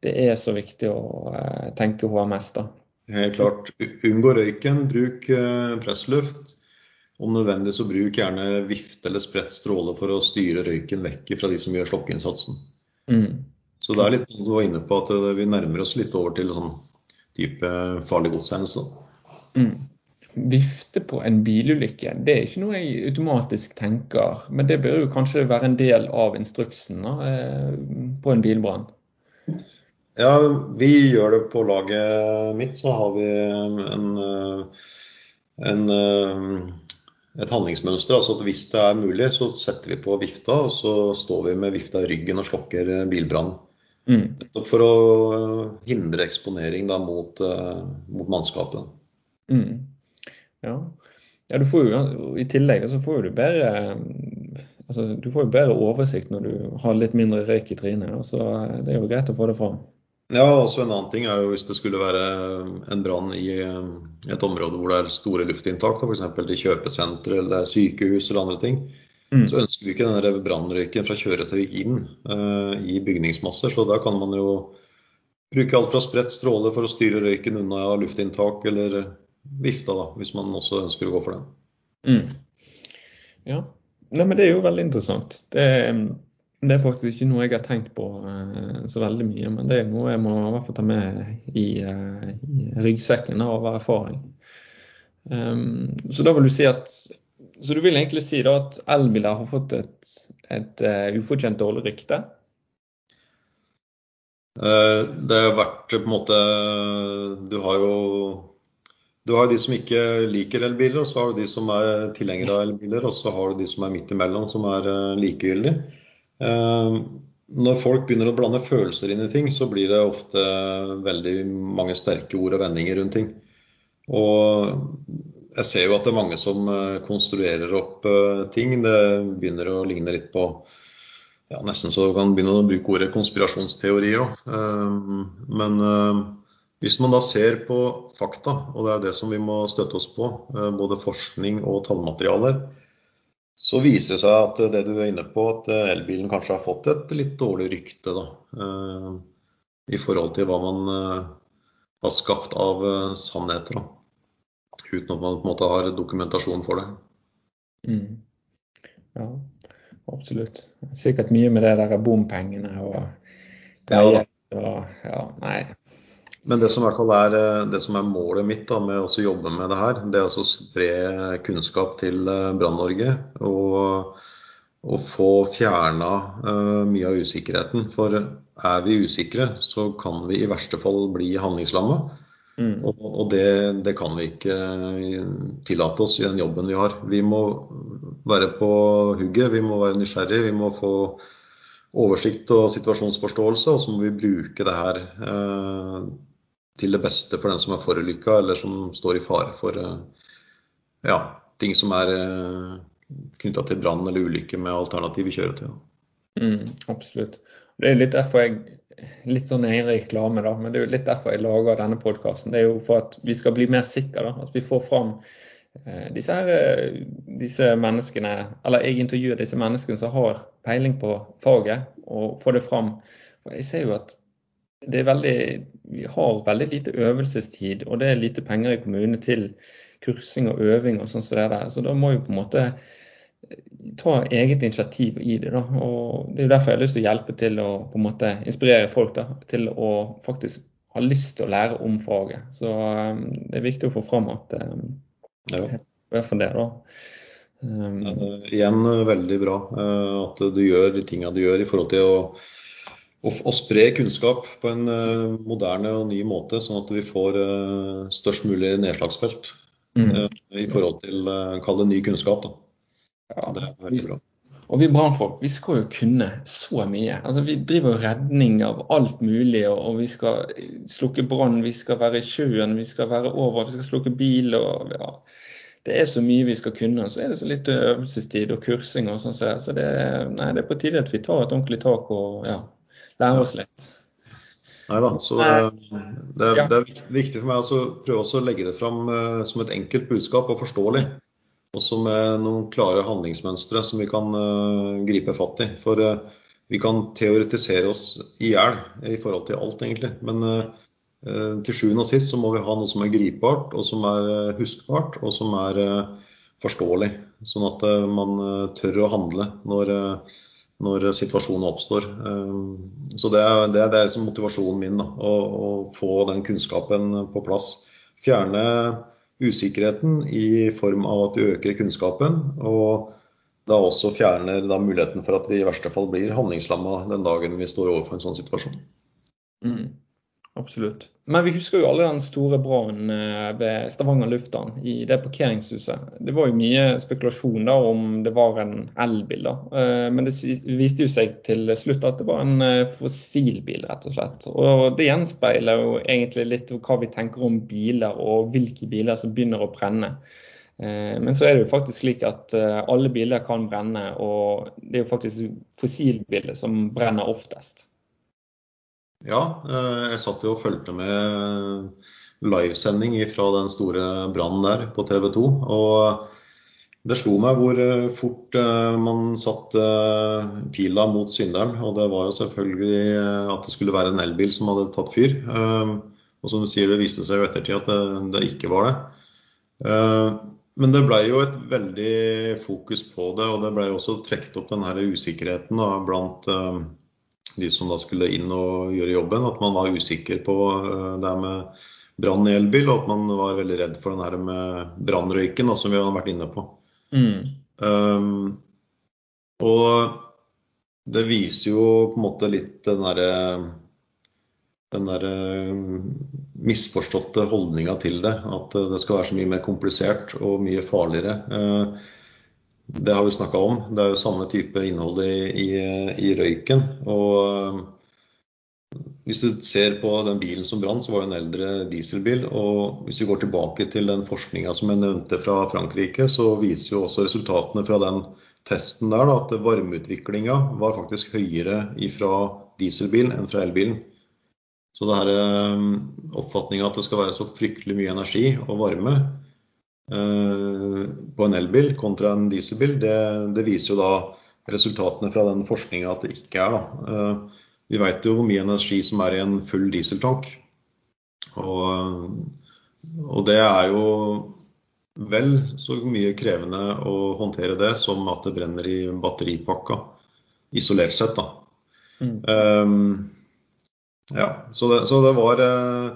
det er så viktig å tenke HMS, da. Helt klart. Unngå røyken, bruk pressluft. Om nødvendig så bruk gjerne vifte eller spredt stråle for å styre røyken vekk fra de som gjør slokkeinnsatsen. Mm. Så det er litt du var inne på at vi nærmer oss litt over til sånn type farlig godshendelse. Mm. Vifte på en bilulykke, det er ikke noe jeg automatisk tenker. Men det bør jo kanskje være en del av instruksen da, eh, på en bilbrann? Ja, vi gjør det på laget mitt. Så har vi en, en, et handlingsmønster. altså at Hvis det er mulig, så setter vi på vifta, og så står vi med vifta i ryggen og slokker bilbrannen. Mm. For å hindre eksponering da, mot, mot mannskapet. Mm. Ja. ja du får jo, I tillegg så får du bedre altså, du får jo bedre oversikt når du har litt mindre røyk i trynet. Så det er jo greit å få det fram. Ja, også En annen ting er jo hvis det skulle være en brann i et område hvor det er store luftinntak, f.eks. i kjøpesentre eller sykehus eller andre ting, mm. så ønsker vi ikke denne brannrøyken fra kjøretøy inn uh, i bygningsmasser. Så da kan man jo bruke alt fra spredt stråle for å styre røyken unna luftinntak, eller vifta, da, hvis man også ønsker å gå for den. Mm. Ja, Nei, men det er jo veldig interessant. Det, det, er faktisk ikke noe jeg har tenkt på uh, så veldig mye, men det er noe jeg må i hvert fall ta med i, uh, i ryggsekken av erfaring. Um, så da vil du si at så du vil egentlig si da at elbiler har fått et, et uh, ufortjent dårlig rykte? Det har vært på en måte Du har jo du har de som ikke liker elbiler, og så har du de som er tilhengere av elbiler, og så har du de som er midt imellom, som er uh, likegyldige. Når folk begynner å blande følelser inn i ting, så blir det ofte veldig mange sterke ord og vendinger rundt ting. Og jeg ser jo at det er mange som uh, konstruerer opp ting. Det begynner å ligne litt på ja, Nesten så kan begynne å bruke ordet konspirasjonsteori òg. Men hvis man da ser på fakta, og det er det som vi må støtte oss på, eh, både forskning og tallmaterialer, så viser det seg at det du er inne på, at eh, elbilen kanskje har fått et litt dårlig rykte da, eh, i forhold til hva man har skapt av sannheter. Da, uten at man på en måte har dokumentasjon for det. Mm. Ja, absolutt. Sikkert mye med det der bompengene og ja, Ja, ja, nei, men det som i hvert fall er, eh, det som er målet mitt da, med å jobbe med det her, det er å spre kunnskap til eh, Brann-Norge. Og, og, få fjerna uh, mye av usikkerheten. For er vi usikre, så kan vi i verste fall bli handlingslamma. Mm. Og, og det, det, kan vi ikke tillate oss i den jobben vi har. Vi må være på hugget, vi må være nysgjerrige. Vi må få oversikt og situasjonsforståelse, og så må vi bruke det her eh, til det beste for den som er forulykka, eller som står i fare for eh, ja, ting som er eh, knytta til brann eller ulykke med alternative kjøretøy. Mm, absolutt. Det er litt derfor jeg litt sånn egen reklame, da, men det er jo litt derfor jeg lager denne podkasten. Det er jo for at vi skal bli mer sikre. At vi får fram eh, disse, her, disse menneskene, eller jeg intervjuer disse menneskene som har peiling på faget, og får det fram. For jeg ser jo at det er veldig, vi har veldig lite øvelsestid, og det er lite penger i kommunene til kursing og øving og sånn som det der. Så da må vi på en måte eh, ta eget initiativ i det. da, og Det er jo derfor jeg har lyst til å hjelpe til å på en måte inspirere folk da, til å faktisk ha lyst til å lære om faget. Så um, det er viktig å få fram at um, ja. i hvert fall det. da. Um, igjen veldig bra uh, at du gjør de tinga du gjør i forhold til å å, spre kunnskap på en uh, moderne og ny måte, sånn at vi får uh, størst mulig nedslagsfelt mm. uh, i forhold til uh, kall det ny kunnskap. Da. Ja, det er veldig bra. Og vi brannfolk vi skal jo kunne så mye. Altså, vi driver redning av alt mulig. Og, vi skal slukke brann, vi skal være i sjøen, vi skal være over, vi skal slukke bil. og ja. Det er så mye vi skal kunne. Så er det så litt øvelsestid og kursing og sånn. Så det, nei, det er på tide at vi tar et ordentlig tak og ja, lærer oss litt. Nei da. Så det, det, det, er viktig for meg å prøve å legge det fram uh, som et enkelt budskap og forståelig. Også med noen klare handlingsmønstre som vi kan uh, gripe fatt i. For uh, vi kan teoretisere oss i hjel i forhold til alt, egentlig. Men uh, til sjuende og sist så må vi ha noe som er gripbart, og som er huskbart, og som er forståelig. Sånn at man tør å handle når, når situasjonen oppstår. Så det er, det er, det er motivasjonen min, da, å, å, få den kunnskapen på plass. Fjerne usikkerheten i form av at vi øker kunnskapen. og da også fjerner da muligheten for at vi i verste fall blir handlingslamma den dagen vi står overfor en sånn situasjon. Mm, absolutt. Men vi husker jo alle den store brannen eh, ved Stavanger lufthavn, i det parkeringshuset. Det var jo mye spekulasjon da om det var en elbil, da. Eh, men det viste jo seg til slutt at det var en eh, fossilbil, rett og slett. Og det gjenspeiler jo egentlig litt hva vi tenker om biler, og hvilke biler som begynner å brenne. Men så er det jo faktisk slik at alle biler kan brenne, og det er jo faktisk fossilbiler som brenner oftest. Ja, eh, jeg satt jo og fulgte med livesending fra den store brannen der på TV 2. Og det slo meg hvor fort man satte pila mot synderen. Og det var jo selvfølgelig at det skulle være en elbil som hadde tatt fyr. Og som du sier, det viste seg jo ettertid at det, det ikke var det. Men det ble jo et veldig fokus på det, og det ble jo også trukket opp den her usikkerheten da, blant de som da skulle inn og gjøre jobben. At man var usikker på uh, det med brann i elbil, og at man var veldig redd for den her med brannrøyken, som vi har vært inne på. Mm. Um, og det viser jo på en måte litt den derre den der eh, misforståtte holdninga til det. At eh, det skal være så mye mer komplisert og mye farligere. Eh, det har vi snakka om. Det er jo samme type innhold i, i, i, røyken. Og hvis du ser på den bilen som brant, så var det en eldre dieselbil. Og hvis vi går tilbake til den forskninga som jeg nevnte fra Frankrike, så viser jo også resultatene fra den testen der da, at varmeutviklinga var faktisk høyere fra dieselbilen enn fra elbilen. Så det her eh, oppfatninga at det skal være så fryktelig mye energi og varme eh, på en elbil kontra en dieselbil, det, det, viser jo da resultatene fra den forskninga at det ikke er. da. Eh, vi veit jo hvor mye energi som er i en full dieseltank. Og, og det er jo vel så mye krevende å håndtere det som at det brenner i batteripakka, isolert sett. da. Mm. Um, ja, så det, så det, var, eh,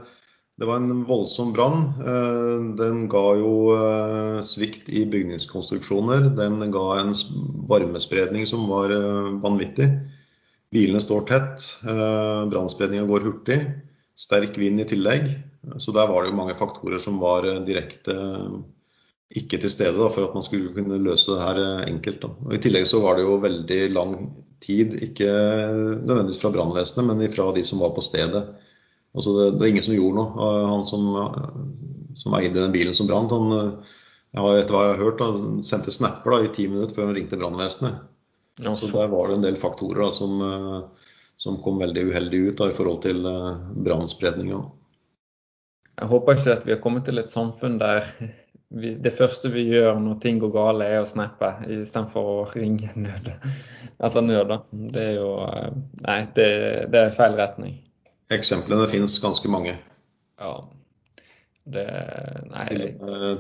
det var en voldsom brann. Eh, den ga jo eh, svikt i bygningskonstruksjoner. Den ga en varmespredning som var vanvittig. Bilene står tett. Brannspredninga går hurtig. Sterk vind i tillegg. Så der var det jo mange faktorer som var direkte ikke til stede for at man skulle kunne løse det her enkelt. I tillegg så var det jo veldig lang tid, ikke nødvendigvis fra brannvesenet, men fra de som var på stedet. Altså det, det er ingen som gjorde noe. Han som, som eide den bilen som brant, han har etter hva jeg har hørt, da, sendte snapper da, i ti minutter før han ringte brannvesenet. Ja, så. der var det en del faktorer da, som, som, kom veldig uheldig ut i forhold til brannspredninga. Jeg håper ikke at vi har kommet til et samfunn der vi, det første vi gjør når ting går gale, er å snappe istedenfor å ringe nød etter nød. Det er jo eh, Nei, det, det er feil retning. Eksemplene finnes ganske mange. Ja. Det. Til,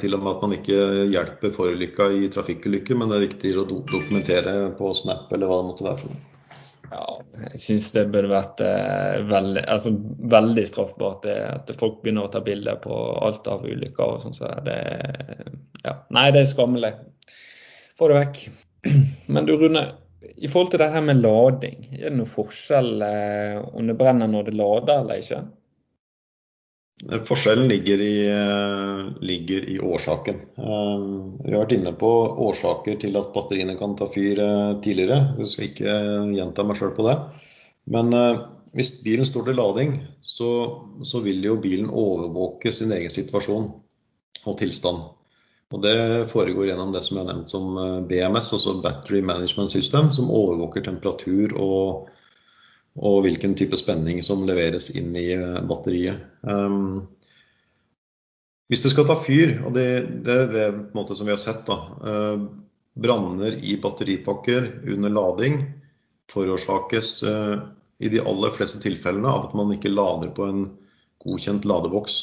til, og med at man ikke hjelper forulykka i trafikkulykker, men det er viktigere å dokumentere på Snap eller hva det måtte være for noe. Ja, jeg syns det burde vært eh, veldig, altså, veldig straffbart det, at folk begynner å ta bilder på alt av ulykker og sånn. Så det, ja. Nei, det er skammelig. Få det vekk. Men du Rune, i forhold til det her med lading, er det noen forskjell eh, om det brenner når det lader eller ikke? Forskjellen ligger i, eh, ligger i, årsaken. Eh, vi har vært inne på årsaker til at batteriene kan ta fyr eh, tidligere. Jeg skal ikke gjenta meg sjøl på det. Men hvis bilen står til lading, så, så, vil jo bilen overvåke sin egen situasjon og tilstand. Og Det foregår gjennom det som jeg har nevnt som BMS, altså Battery Management System, som overvåker temperatur og og hvilken type spenning som leveres inn i eh, batteriet. Um, hvis det skal ta fyr, og det er det, det som vi har sett, da, uh, branner i batteripakker under lading forårsakes i de aller fleste tilfellene av at man ikke lader på en godkjent ladeboks.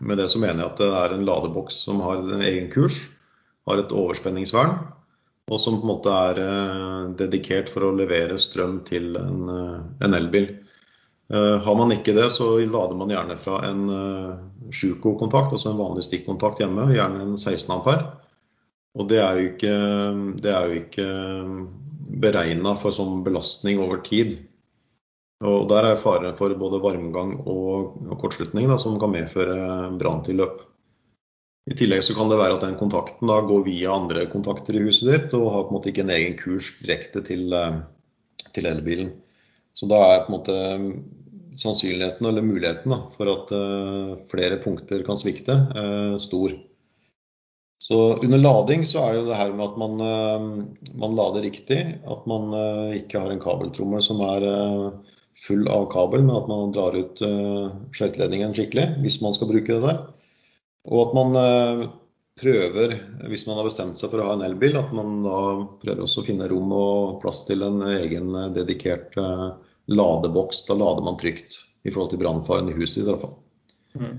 Med det så mener jeg at det er en ladeboks som har en egen kurs, har et overspenningsvern, og som på en måte er dedikert for å levere strøm til en, en elbil. Har man ikke det, så lader man gjerne fra en Sjuko-kontakt, altså en vanlig stikkontakt hjemme, gjerne en 16 ampere. Og det er jo ikke, det ikke beregna for sånn belastning over tid. Og Der er fare for både varmgang og, kortslutning da, som kan medføre branntilløp. I tillegg så kan det være at den kontakten da går via andre kontakter i huset ditt, og har på en måte ikke en egen kurs direkte til, eh, til elbilen. Så da er på en måte sannsynligheten eller muligheten da, for at uh, flere punkter kan svikte, uh, stor. Så under lading så er det jo det her med at man, uh, man lader riktig. At man ikke har en kabeltrommel som er full av kabel, men at man drar ut uh, skøyteledningen skikkelig hvis man skal bruke det der. Og at man uh, prøver, hvis man har bestemt seg for å ha en elbil, at man da prøver også å finne rom og plass til en egen uh, dedikert ladeboks. Da lader man trygt i forhold til brannfaren i huset i hvert fall. Mm.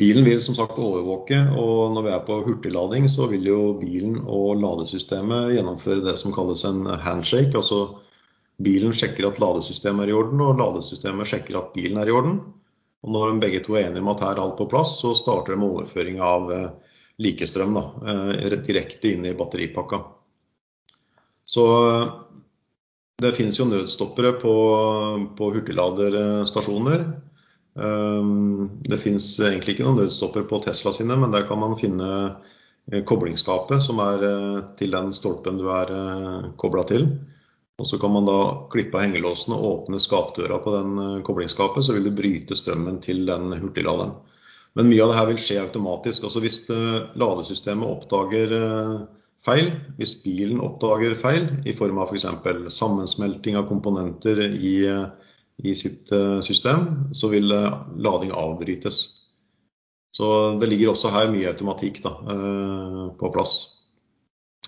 Bilen vil som sagt overvåke, og når vi er på hurtiglading, så vil jo bilen og ladesystemet gjennomføre det som kalles en handshake. altså bilen sjekker at ladesystemet er i orden, og ladesystemet sjekker at bilen er i orden. Og når de begge to er enige om at her er alt på plass, så starter de med overføring av eh, likestrøm da, eh, direkte inn i batteripakka. Så eh, det finnes jo nødstoppere på, på hurtigladerstasjoner. Det finnes egentlig ikke noen nødstopper på Tesla sine, men der kan man finne koblingsskapet som er til den stolpen du er kobla til. Og Så kan man da klippe av hengelåsen og åpne skapdøra på den eh, koblingsskapet, så vil du bryte strømmen til den hurtigladeren. Men mye av det her vil skje automatisk. Altså Hvis eh, ladesystemet oppdager eh, feil, hvis bilen oppdager feil i form av f.eks. For sammensmelting av komponenter i, i, sitt system, så vil lading avbrytes. Så det ligger også her mye automatikk da, på plass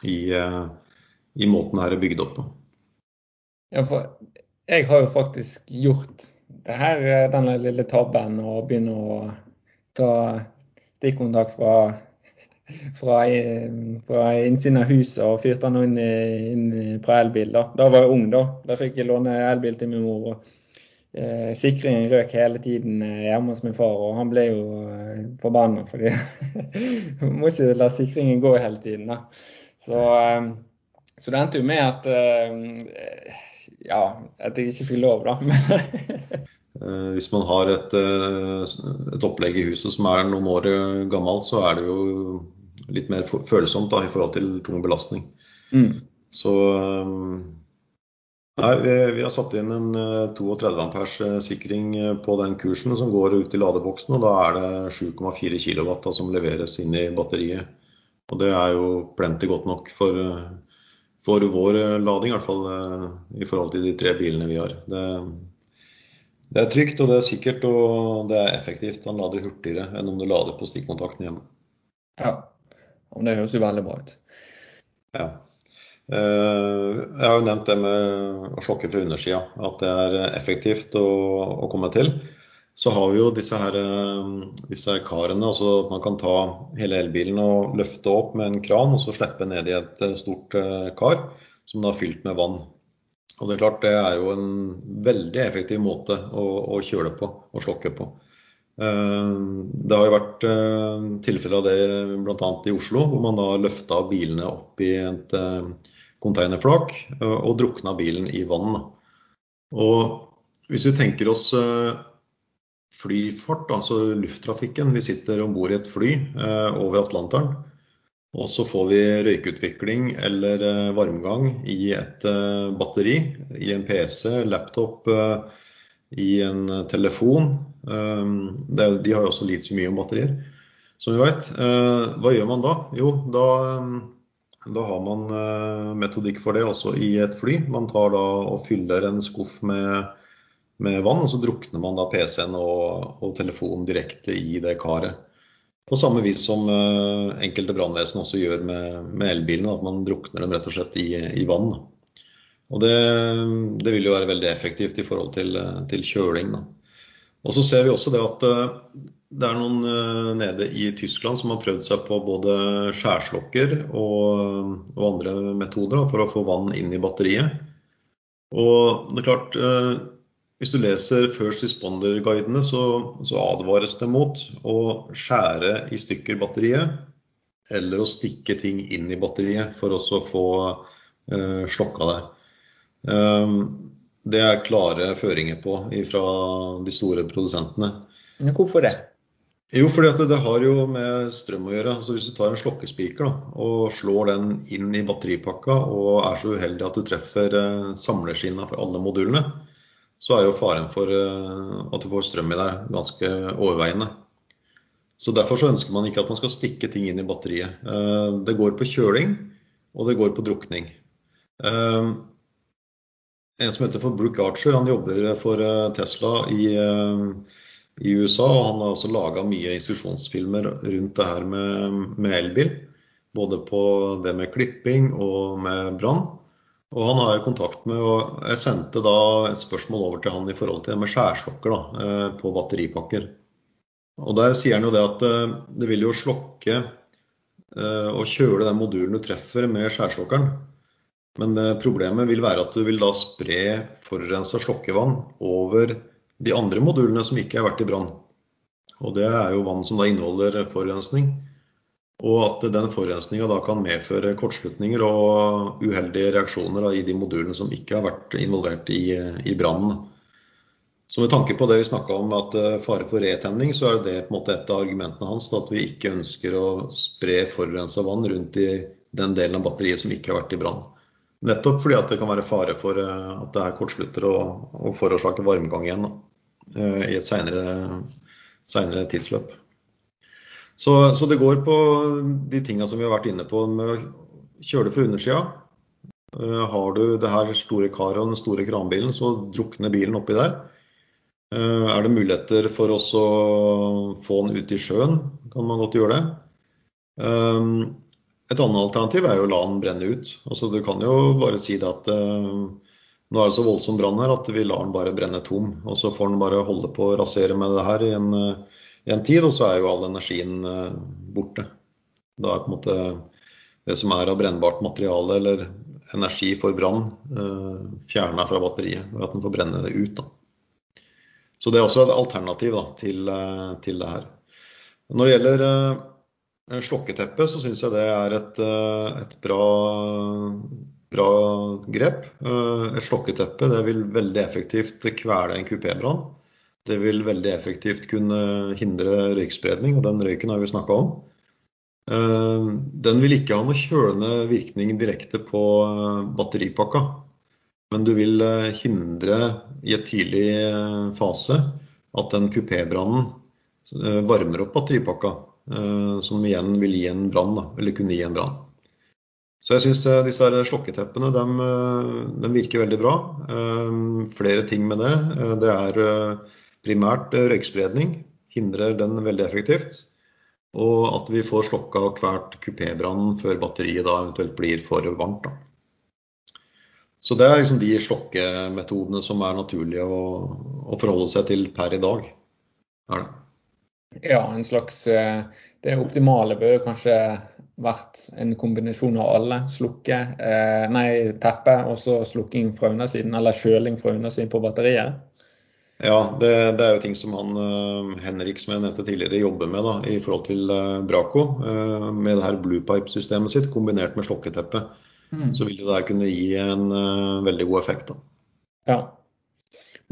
i, i måten her er bygd opp på. Ja, for jeg har jo faktisk gjort det her, eh, denne lille tabben og begynne å ta stikkontakt fra, fra, fra innsiden av huset og fyrte den inn, inn fra elbil. Da. da var jeg ung, da. Da fikk jeg låne elbil til min mor. og eh, Sikringen røk hele tiden eh, hjemme hos min far, og han ble jo eh, forbanna fordi må ikke la sikringen gå hele tiden. Da. Så, eh, så det endte jo med at eh, ja, at jeg ikke fikk over, da. Men hvis man har et, eh, et, opplegg i huset som er noen år gammelt, så er det jo litt mer følsomt da, i forhold til tung belastning. Mm. Så eh, nei, vi, vi, har satt inn en 32 ampers sikring på den kursen som går ut i ladeboksen. og Da er det 7,4 kW som leveres inn i batteriet. Og Det er jo plenty godt nok for for vår eh, lading, i hvert fall eh, i forhold til de tre bilene vi har. Det, det, er trygt og det er sikkert og det er effektivt. Han lader hurtigere enn om du lader på stikkontakten hjemme. Ja, og det høres jo veldig bra ut. Ja. Eh, jeg har jo nevnt det med å sjokke fra undersida, at det er effektivt å, å komme til så har vi jo disse, her, eh, disse karene. altså at Man kan ta hele elbilen og løfte opp med en kran og så slippe ned i et eh, stort eh, kar som da er fylt med vann. Og Det er klart det er jo en veldig effektiv måte å, å kjøle på og slokke på. Det har jo vært tilfeller av det bl.a. i Oslo, hvor man da løfta bilene opp i et containerflak og drukna bilen i vann. Og Hvis vi tenker oss flyfart, altså lufttrafikken. Vi sitter om bord i et fly eh, over Atlanteren. Og så får vi røykutvikling eller eh, varmgang i et eh, batteri, i en PC, laptop, eh, i en telefon. Eh, det, de har jo også litt så mye om batterier, som vi vet. Eh, hva gjør man da? Jo, da, da har man metodikk for det også i et fly. Man tar da og fyller en skuff med med vann, og så drukner man da PC-en og, og, telefonen direkte i det karet. På samme vis som uh, enkelte brannvesen også gjør med, med elbilene, at man drukner dem rett og slett i, i vann. Og det, det, vil jo være veldig effektivt i forhold til, til kjøling. Da. Og så ser vi også det at uh, det er noen uh, nede i Tyskland som har prøvd seg på både skjærslokker og, og andre metoder da, for å få vann inn i batteriet. Og det er klart, eh, hvis du leser First Responder-guidene, så, så, advares det mot å skjære i stykker batteriet eller å stikke ting inn i batteriet for å få uh, slokka det. Um, det er klare føringer på fra de store produsentene. Hvorfor det? Jo, fordi det har jo med strøm å gjøre. Så hvis du tar en slokkespiker da, og slår den inn i batteripakka og er så uheldig at du treffer eh, samleskinna for alle modulene, så er jo faren for eh, at du får strøm i deg ganske overveiende. Så Derfor så ønsker man ikke at man skal stikke ting inn i batteriet. Eh, det går på kjøling, og det går på drukning. En som heter for Brooke Archer, han jobber for eh, Tesla i, eh, i USA. og Han har også laga mye instruksjonsfilmer rundt det her med, med, elbil. Både på det med klipping og med brann. Og han har jeg kontakt med, og jeg sendte da et spørsmål over til han i forhold til det med skjærslokker da, eh, på batteripakker. Og Der sier han jo det at det vil jo slokke og kjøle den modulen du treffer med skjærslokkeren. Men eh, problemet vil være at du vil da spre forurensa slokkevann over de andre modulene som ikke har vært i brann. Og det er jo vann som da inneholder forurensning. Og at den forurensninga da kan medføre kortslutninger og uheldige reaksjoner da, i de modulene som ikke har vært involvert i, i brannen. Så med tanke på det vi snakka om at eh, fare for retenning, så er det på en måte et av argumentene hans. at vi ikke ønsker å spre forurensa vann rundt i den delen av batteriet som ikke har vært i brann. Nettopp fordi det kan være fare for eh, at det her kortslutter og, og forårsaker varmgang igjen da, eh, i et seinere tidsløp. Så, så, det går på de tinga som vi har vært inne på med å kjøle fra undersida. Eh, har du det her store karet og den store kranbilen, så drukner bilen oppi der. Er det muligheter for oss å få den ut i sjøen, kan man godt gjøre det. Et annet alternativ er jo å la den brenne ut. Altså, du kan jo bare si det at nå er det så voldsom brann her at vi lar den bare brenne tom. Og så får den bare holde på å rasere med det her i en, en tid, og så er jo all energien uh, borte. Da er på en måte det som er av brennbart materiale eller energi for brann, uh, fjerna fra batteriet ved at den får brenne det ut. Da. Så det er også et alternativ da, til, til, det her. Når det gjelder slokketeppet, så syns jeg det er et, eh, et bra, bra, grep. Eh, et slokketeppe det vil veldig effektivt kvele en kupébrann. Det vil veldig effektivt kunne hindre røykspredning, og den røyken har vi snakka om. Eh, den vil ikke ha noe kjølende virkning direkte på batteripakka. Men du vil hindre i et tidlig fase at den kupébrannen varmer opp batteripakka. Eh, som igjen vil gi en brann, eller kunne gi en brann. Så jeg syns eh, disse her slokketeppene de, eh, de, virker veldig bra. Flere ting med det. Det er primært røykspredning. Hindrer den veldig effektivt. Og at vi får slokka hvert kupébrannen før batteriet da eventuelt blir for varmt. Da. Så det er liksom de slokkemetodene som er naturlige å, å forholde seg til per i dag. Er det. Ja, en slags eh, Det optimale bør kanskje vært en kombinasjon av alle. Slukke, eh, nei, teppe og så slukking fra undersiden, eller kjøling fra undersiden på batteriet. Ja, det, det, er jo ting som han uh, Henrik som jeg nevnte tidligere, jobber med da, i forhold til uh, Braco. Uh, med det her bluepipe-systemet sitt kombinert med slokketeppe. Mm. Så vil det der kunne gi en veldig god effekt. da. Ja,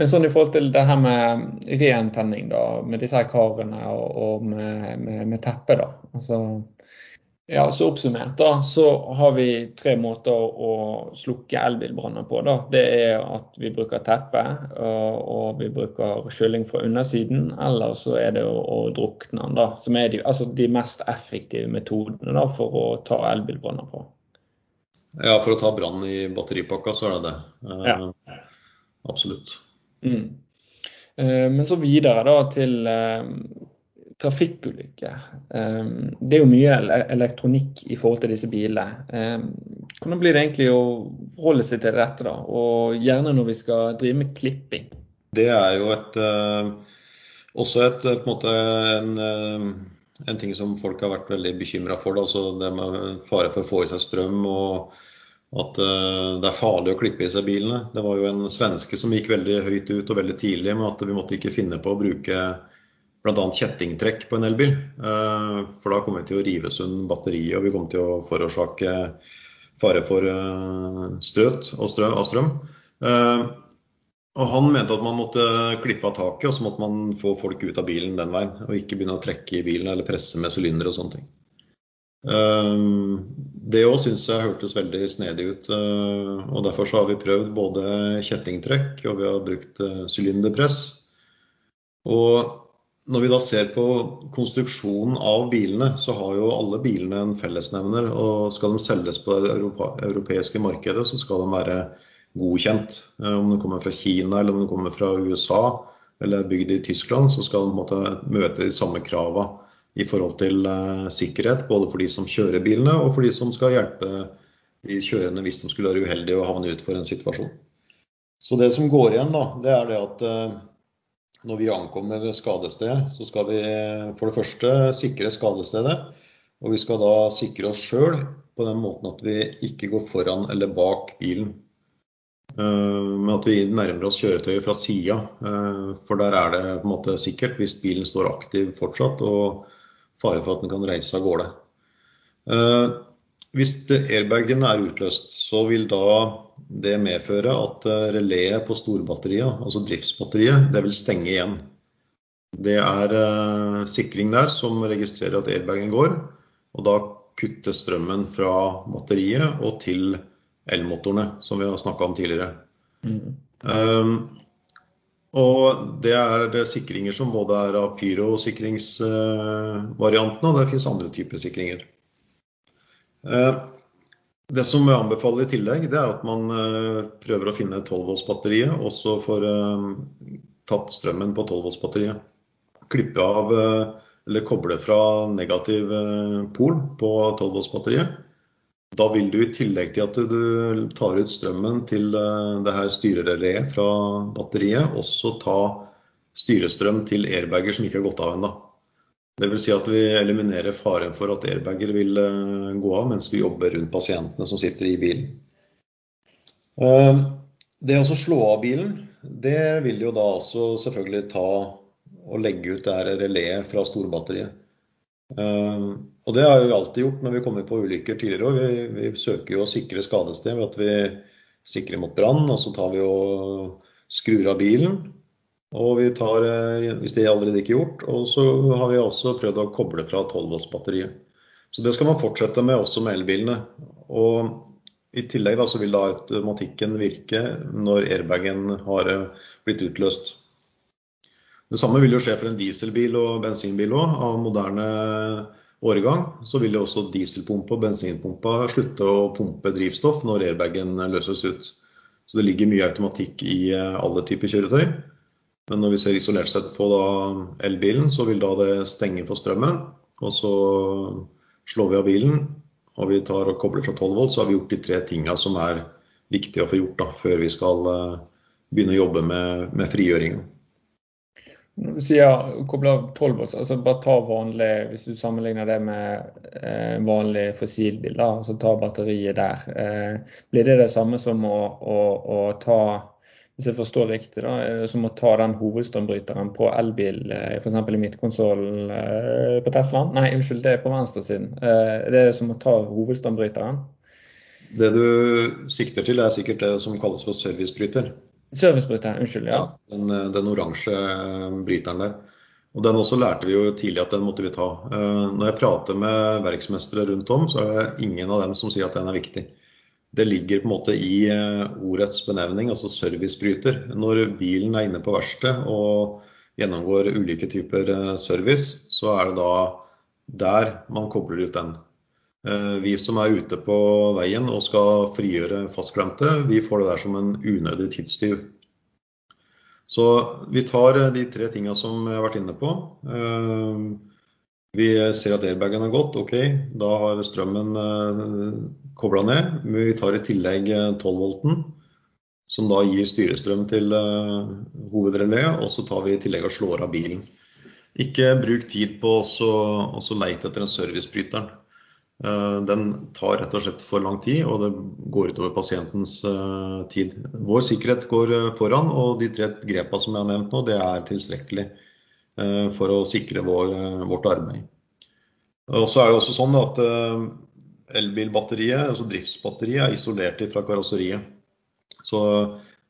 men sånn i forhold til det her med rentenning, da, med disse her karene og, og med, med, med teppet, da. Altså, ja, så oppsummert da, så har vi tre måter å slukke elbilbranner på. da. Det er at vi bruker teppe, og, og vi bruker kjøling fra undersiden. Eller så er det å, å drukne den, da. Som er de, altså de mest effektive metodene da, for å ta elbilbranner på. Ja, for å ta brann i batteripakka, så er det det. Uh, ja. Absolutt. Mm. Eh, men så videre da til, eh, trafikkulykke. Ehm, det er jo mye elektronikk i forhold til disse bilene. Ehm, hvordan blir det egentlig å forholde seg til dette, da? Og gjerne når vi skal drive med klipping? Det er jo et, eh, også et, på en, måte, en, eh, en ting som folk har vært veldig bekymra for. Da. Det med fare for å få i seg strøm og at eh, det er farlig å klippe i seg bilene. Det var jo en svenske som gikk veldig høyt ut og veldig tidlig med at vi måtte ikke finne på å bruke bl.a. kjettingtrekk på en elbil. Eh, for da kommer vi til å rive sund batteriet, og vi kommer til å forårsake fare for eh, støt av strøm. Eh, og Han mente at man måtte klippe av taket, og så måtte man få folk ut av bilen den veien. Og ikke begynne å trekke i bilen eller presse med sylinder og sånne ting. Det òg syns jeg hørtes veldig snedig ut. og Derfor så har vi prøvd både kjettingtrekk og vi har brukt sylinderpress. Og når vi da ser på konstruksjonen av bilene, så har jo alle bilene en fellesnevner. Og skal de selges på det europeiske markedet, så skal de være godkjent. Eh, om de kommer fra Kina eller om de kommer fra USA eller er bygd i Tyskland, så skal de måte møte de samme krava i forhold til uh, sikkerhet. Både for de som kjører bilene og for de som skal hjelpe de kjørende hvis de skulle være uheldige og havne utfor en situasjon. Så det som går igjen, da, det er det at uh, når vi ankommer skadestedet, så skal vi for det første sikre skadestedet. Og vi skal da sikre oss sjøl på den måten at vi ikke går foran eller bak bilen. Eh, men at vi nærmer oss kjøretøyet fra sida, eh, for der er det på en måte sikkert hvis bilen står aktiv fortsatt og fare for at den kan reise av gårde. Eh, hvis airbagen er utløst, så vil da det medføre at releet reléet på storbatteriet, altså driftsbatteriet, det vil stenge igjen. Det er eh, sikring der som registrerer at airbagen går, og da kuttes strømmen fra batteriet og til elmotorene, som vi har snakka om tidligere. Mm. Um, og det er det sikringer som både er av pyrosikringsvariantene, og det finnes andre typer sikringer. Eh, det som jeg anbefaler i tillegg, det er at man eh, prøver å finne 12-voltsbatteriet, og så får eh, tatt strømmen på 12-voltsbatteriet. Klippe av eller koble fra negativ pol på 12-voltsbatteriet. Da vil du i tillegg til at du tar ut strømmen til det her styrereleet fra batteriet, også ta styrestrøm til airbager som ikke har gått av ennå. Dvs. Si at vi eliminerer faren for at airbager vil eh, gå av mens vi jobber rundt pasientene som sitter i bilen. Eh, det å slå av bilen, det vil jo da også selvfølgelig ta og legge ut det reléet fra storbatteriet. Eh, og det har vi alltid gjort når vi kommer på ulykker tidligere òg. Vi, vi, søker jo å sikre skadested ved at vi sikrer mot brann, og så tar vi og skrur av bilen. Og vi tar, eh, hvis det allerede ikke er gjort, og så har vi også prøvd å koble fra 12 volts-batteriet. Så det skal man fortsette med også med elbilene. Og i tillegg da, så vil da automatikken virke når airbagen har eh, blitt utløst. Det samme vil jo skje for en dieselbil og bensinbil òg. Av moderne årgang så vil jo også dieselpumpa og bensinpumpa slutte å pumpe drivstoff når airbagen løses ut. Så det ligger mye automatikk i eh, alle typer kjøretøy. Men når vi ser isolert sett på elbilen, så vil da det stenge for strømmen. Og så slår vi av bilen, og vi tar og kobler fra 12 volt, så har vi gjort de tre tinga som er viktige å få gjort da, før vi skal uh, begynne å jobbe med, med frigjøringa. Når du sier koble av 12 volt, altså bare ta vanlig, hvis du sammenligner det med eh, vanlig fossilbil, da, altså ta batteriet der. Eh, blir det det samme som å, å, å ta hvis jeg forstår riktig, da, som å ta den hovedstrømbryteren på elbil, eh, f.eks. i midtkonsollen eh, på Teslaen. Nei, unnskyld, det er på venstresiden. Eh, det er som å ta hovedstrømbryteren. Det du sikter til, er sikkert det som kalles for servicebryter. Servicebryter, unnskyld, ja. ja den, den oransje bryteren der. Og Den også lærte vi jo tidlig at den måtte vi ta. Når jeg prater med verksmestere rundt om, så er det ingen av dem som sier at den er viktig det ligger på en måte i eh, ordets benevning, altså servicebryter. Når bilen er inne på verksted og gjennomgår ulike typer eh, service, så er det da der man kobler ut den. Eh, vi som er ute på veien og skal frigjøre fastglemte, vi får det der som en unødig tidstyv. Så vi tar de tre tinga som jeg har vært inne på. Vi ser at airbagen har gått, ok, da har strømmen kobla ned. Men vi tar i tillegg 12-volten, som da gir styrestrøm til hovedreléet. Og så tar vi i tillegg og slår av bilen. Ikke bruk tid på å leite etter den servicebryteren. Den tar rett og slett for lang tid, og det går utover pasientens tid. Vår sikkerhet går foran, og de tre grepene som jeg har nevnt nå, det er tilstrekkelig for å sikre vårt arbeid. Og så er det også sånn at elbilbatteriet, altså driftsbatteriet, er isolert fra karosseriet. Så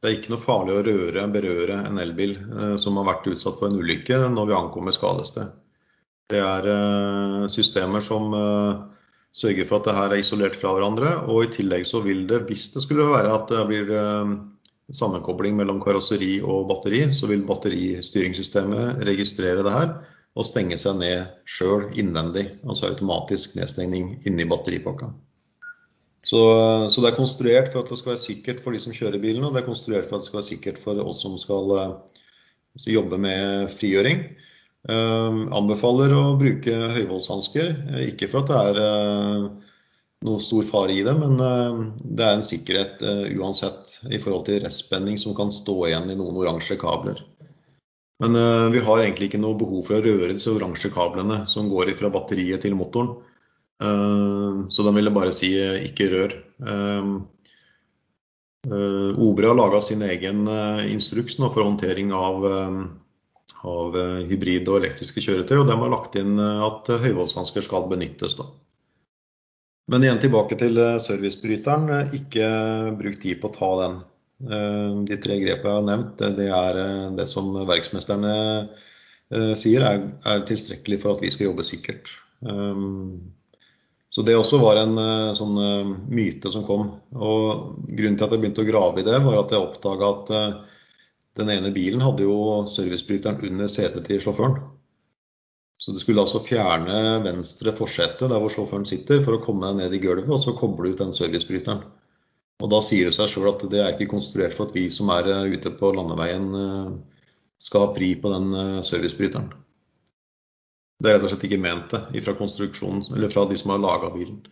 det er ikke noe farlig å røre, berøre en elbil som har vært utsatt for en ulykke når vi ankommer skadested. Det er systemer som sørger for at det her er isolert fra hverandre. Og i tillegg så vil det, hvis det skulle være at det blir sammenkobling mellom karosseri og batteri, så vil batteristyringssystemet registrere det her og stenge seg ned selv innvendig. Altså automatisk nedstengning inni batteripakka. Så, så, det er konstruert for at det skal være sikkert for de som kjører bilen, og det er konstruert for at det skal være sikkert for oss som skal jobbe med frigjøring. Uh, anbefaler å bruke høyvoldshansker, ikke for at det er uh, noe stor fare i det, men uh, det er en sikkerhet uansett i forhold til restspenning som kan stå igjen i noen oransje kabler. Men vi har egentlig ikke noe behov for å røre disse oransje kablene som går fra batteriet til motoren. Eh, så da vil jeg bare si eh, ikke rør. Eh, Obre har laga sin egen instruks for håndtering av, av, hybrid og elektriske kjøretøy, og de har lagt inn at høyvoldshansker skal benyttes. Da. Men igjen tilbake til servicebryteren. Ikke bruk tid på å ta den. De tre grepene jeg har nevnt, det er det som verksmesterne sier er, er tilstrekkelig for at vi skal jobbe sikkert. Så det også var en eh, sånn eh, myte som kom. Og grunnen til at jeg begynte å grave i det, var at jeg oppdaga at eh, den ene bilen hadde jo servicebryteren under setet til sjåføren. Så det skulle altså fjerne venstre forsete der hvor sjåføren sitter, for å komme ned i gulvet og så koble ut den servicebryteren. Og da sier det seg sjøl at det er ikke konstruert for at vi som er ute på landeveien skal ha pri på den servicebryteren. Det er rett og slett ikke ment det fra konstruksjonen, eller fra de som har laga bilen.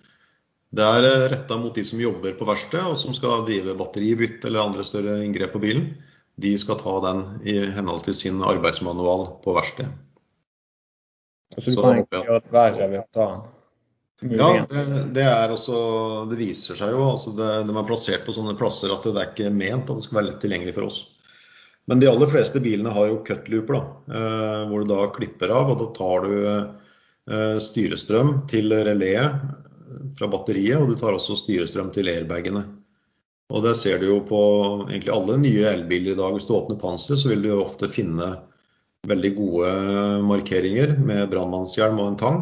Det er eh, retta mot de som jobber på verksted og som skal drive batteribytte eller andre større inngrep på bilen. De skal ta den i henhold til sin arbeidsmanual på verksted. Så du kan ikke gjøre verre ved å ta den? Ja, det, det, er også, det viser seg jo. altså det, De er plassert på sånne plasser at det er ikke ment at det skal være lett tilgjengelig for oss. Men de aller fleste bilene har jo cutlooper, eh, hvor du da klipper av. Og da tar du eh, styrestrøm til reléet fra batteriet, og du tar også styrestrøm til airbagene. Og det ser du jo på egentlig alle nye elbiler i dag. Hvis du åpner panseret, så vil du jo ofte finne veldig gode markeringer med brannmannshjelm og en tang.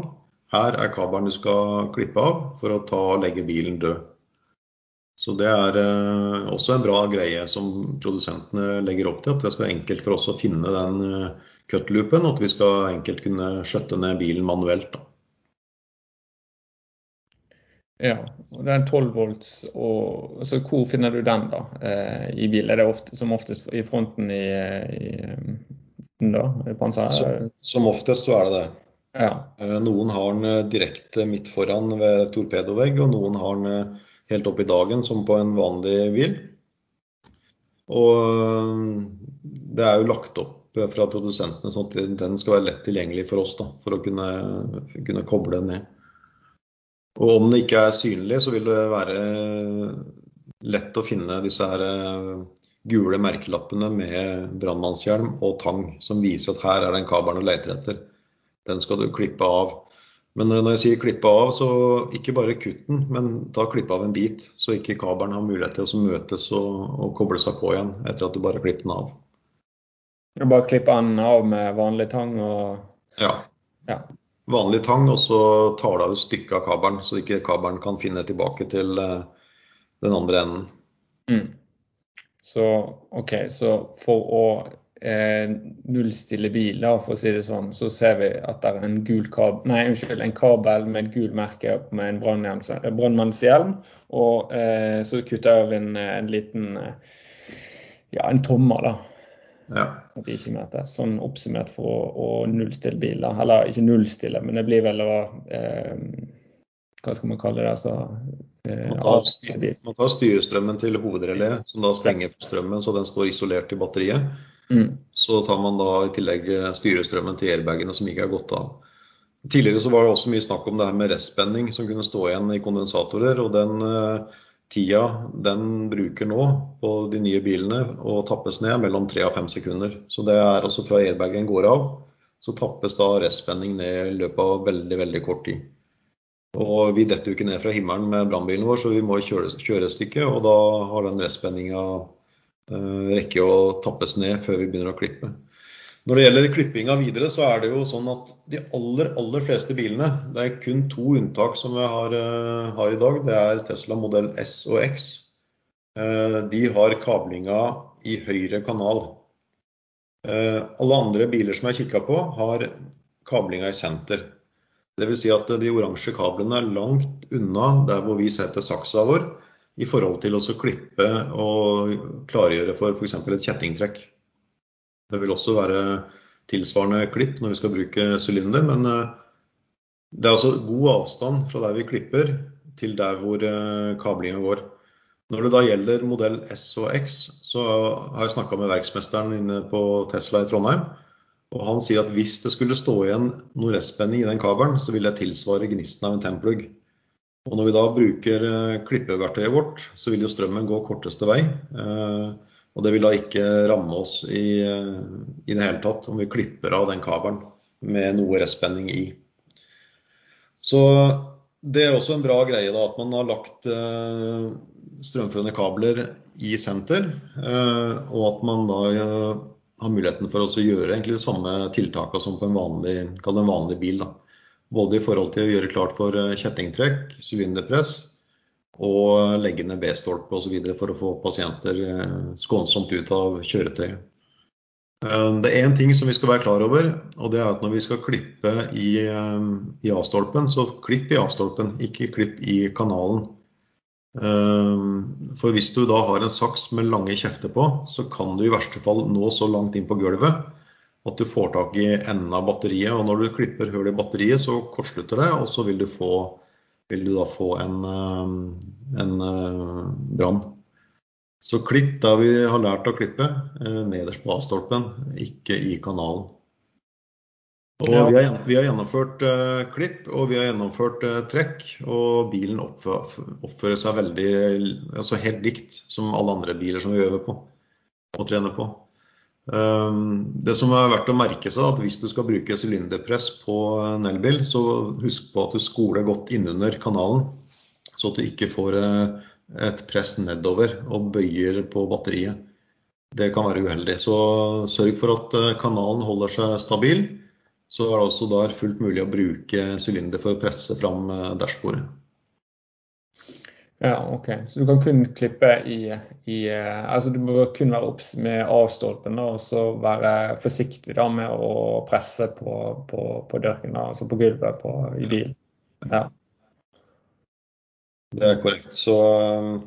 Her er kabelen du skal klippe av for å ta og legge bilen død. Så det er eh, også en bra greie som produsentene legger opp til. At det skal være enkelt for oss å finne den eh, cutloopen, og at vi skal enkelt kunne skjøtte ned bilen manuelt. Da. Ja, og er 12 volts. Og, så hvor finner du den da eh, i bil? Er det ofte, som oftest i fronten i, i, da? Som, som, oftest så er det det. Ja. Eh, noen har den direkte midt foran ved torpedovegg, og noen har den helt opp i dagen som på en vanlig bil. Og det er jo lagt opp fra produsentene sånn at den skal være lett tilgjengelig for oss da, for å kunne, kunne koble den ned. Og om det ikke er synlig, så vil det være lett å finne disse her eh, gule merkelappene med brannmannshjelm og tang, som viser at her er den kabelen du leter etter. Den skal du klippe av. Men eh, når jeg sier klippe av, så ikke bare kutt den, men ta klippe av en bit. Så ikke kabelen har mulighet til å møtes og, og, koble seg på igjen etter at du bare klipper den av. Du bare klippe den av med vanlig tang og Ja. ja. Vanlig tang, og så tar du av et stykke av kabelen, så ikke kabelen kan finne tilbake til uh, den andre enden. Mm. Så OK, så for å eh, nullstille biler, for å si det sånn, så ser vi at det er en, gul kabel, nei, unnskyld, en kabel med et gult merke med en brannmannshjelm. Og eh, så kutter jeg av en, en liten ja, en tommer, da. Ja. At de ikke. Sånn oppsummert for å, å nullstille biler. Eller ikke nullstille, men det blir vel å eh, Hva skal man kalle det? Altså, eh, Man tar, styrestrømmen til hovedrelé, som da stenger for strømmen, så den står isolert i batteriet. Mm. Så tar man da i tillegg eh, styrestrømmen til airbagene som ikke er gått av. Tidligere så var det også mye snakk om det her med restspenning som kunne stå igjen i kondensatorer. og den eh, tida den bruker nå på de nye bilene å tappes ned mellom 3 og 5 sekunder. Så det er altså fra airbagen går av, så tappes da restspenning ned i løpet av veldig, veldig kort tid. Og vi detter jo ikke ned fra himmelen med brannbilen vår, så vi må kjøre, kjøre et stykke. Og da har den restspenninga eh, rekke å tappes ned før vi begynner å klippe. Når det gjelder klippinga videre, så er det jo sånn at de aller, aller fleste bilene Det er kun to unntak som vi har, eh, har i dag. Det er Tesla modell S og X. Eh, de har kablinga i høyre kanal. Eh, alle andre biler som jeg kikka på, har kablinga i senter. Dvs. Si at de oransje kablene er langt unna der hvor vi setter saksa vår i forhold til å klippe og klargjøre for f.eks. et kjettingtrekk. Det vil også være tilsvarende klipp når vi skal bruke sylinder, men eh, det er altså god avstand fra der vi klipper til der hvor kablingen går. Når det da gjelder modell S og X, så har jeg snakka med verksmesteren inne på Tesla i Trondheim. Og han sier at hvis det skulle stå igjen noe restspenning i den kabelen, så vil det tilsvare gnisten av en templugg. Og når vi da bruker eh, klippeverktøyet vårt, så vil jo strømmen gå korteste vei. Eh, og det vil da ikke ramme oss i, eh, i det hele tatt om vi klipper av den kabelen med noe restspenning i. Så det er også en bra greie da, at man har lagt strømførende kabler i senter, og at man da har muligheten for å gjøre egentlig de samme tiltakene som på en vanlig, en vanlig bil. Da. Både i forhold til å gjøre klart for eh, kjettingtrekk, sylinderpress og legge ned B-stolpe osv. for å få pasienter eh, skånsomt ut av kjøretøyet. Eh, Det er én ting som vi skal være klar over, og det er at når vi skal klippe i, i A-stolpen, så klipp i A-stolpen, ikke klipp i kanalen. Eh, For hvis du da har en saks med lange kjefter på, så kan du i verste fall nå så langt inn på gulvet at du får tak i enden av batteriet. Og når du klipper hull i batteriet, så kortslutter det, og så vil du få, vil du da få en, eh, en eh, brann. Så klipp der vi har lært å klippe, eh, nederst på A-stolpen, ikke i kanalen. Og vi, har, vi har gjennomført uh, klipp og vi har gjennomført uh, trekk, og bilen oppfører, oppfører seg veldig altså helt likt som alle andre biler som vi øver på og trener på. Um, det som er verdt å merke seg, at hvis du skal bruke sylinderpress på en elbil, så husk på at du skoler godt innunder kanalen, så at du ikke får uh, et press nedover og bøyer på batteriet. Det kan være uheldig. Så sørg for at kanalen holder seg stabil. Så er det også der fullt mulig å bruke sylinder for å presse fram eh, dashbordet. Ja, ok. Så du kan kun klippe i, i eh, Altså du må kun være obs med A-stolpen og så være forsiktig da med å presse på, på, på dørken, da, altså på gulvet på, i bilen. Ja. Det er korrekt. Så um,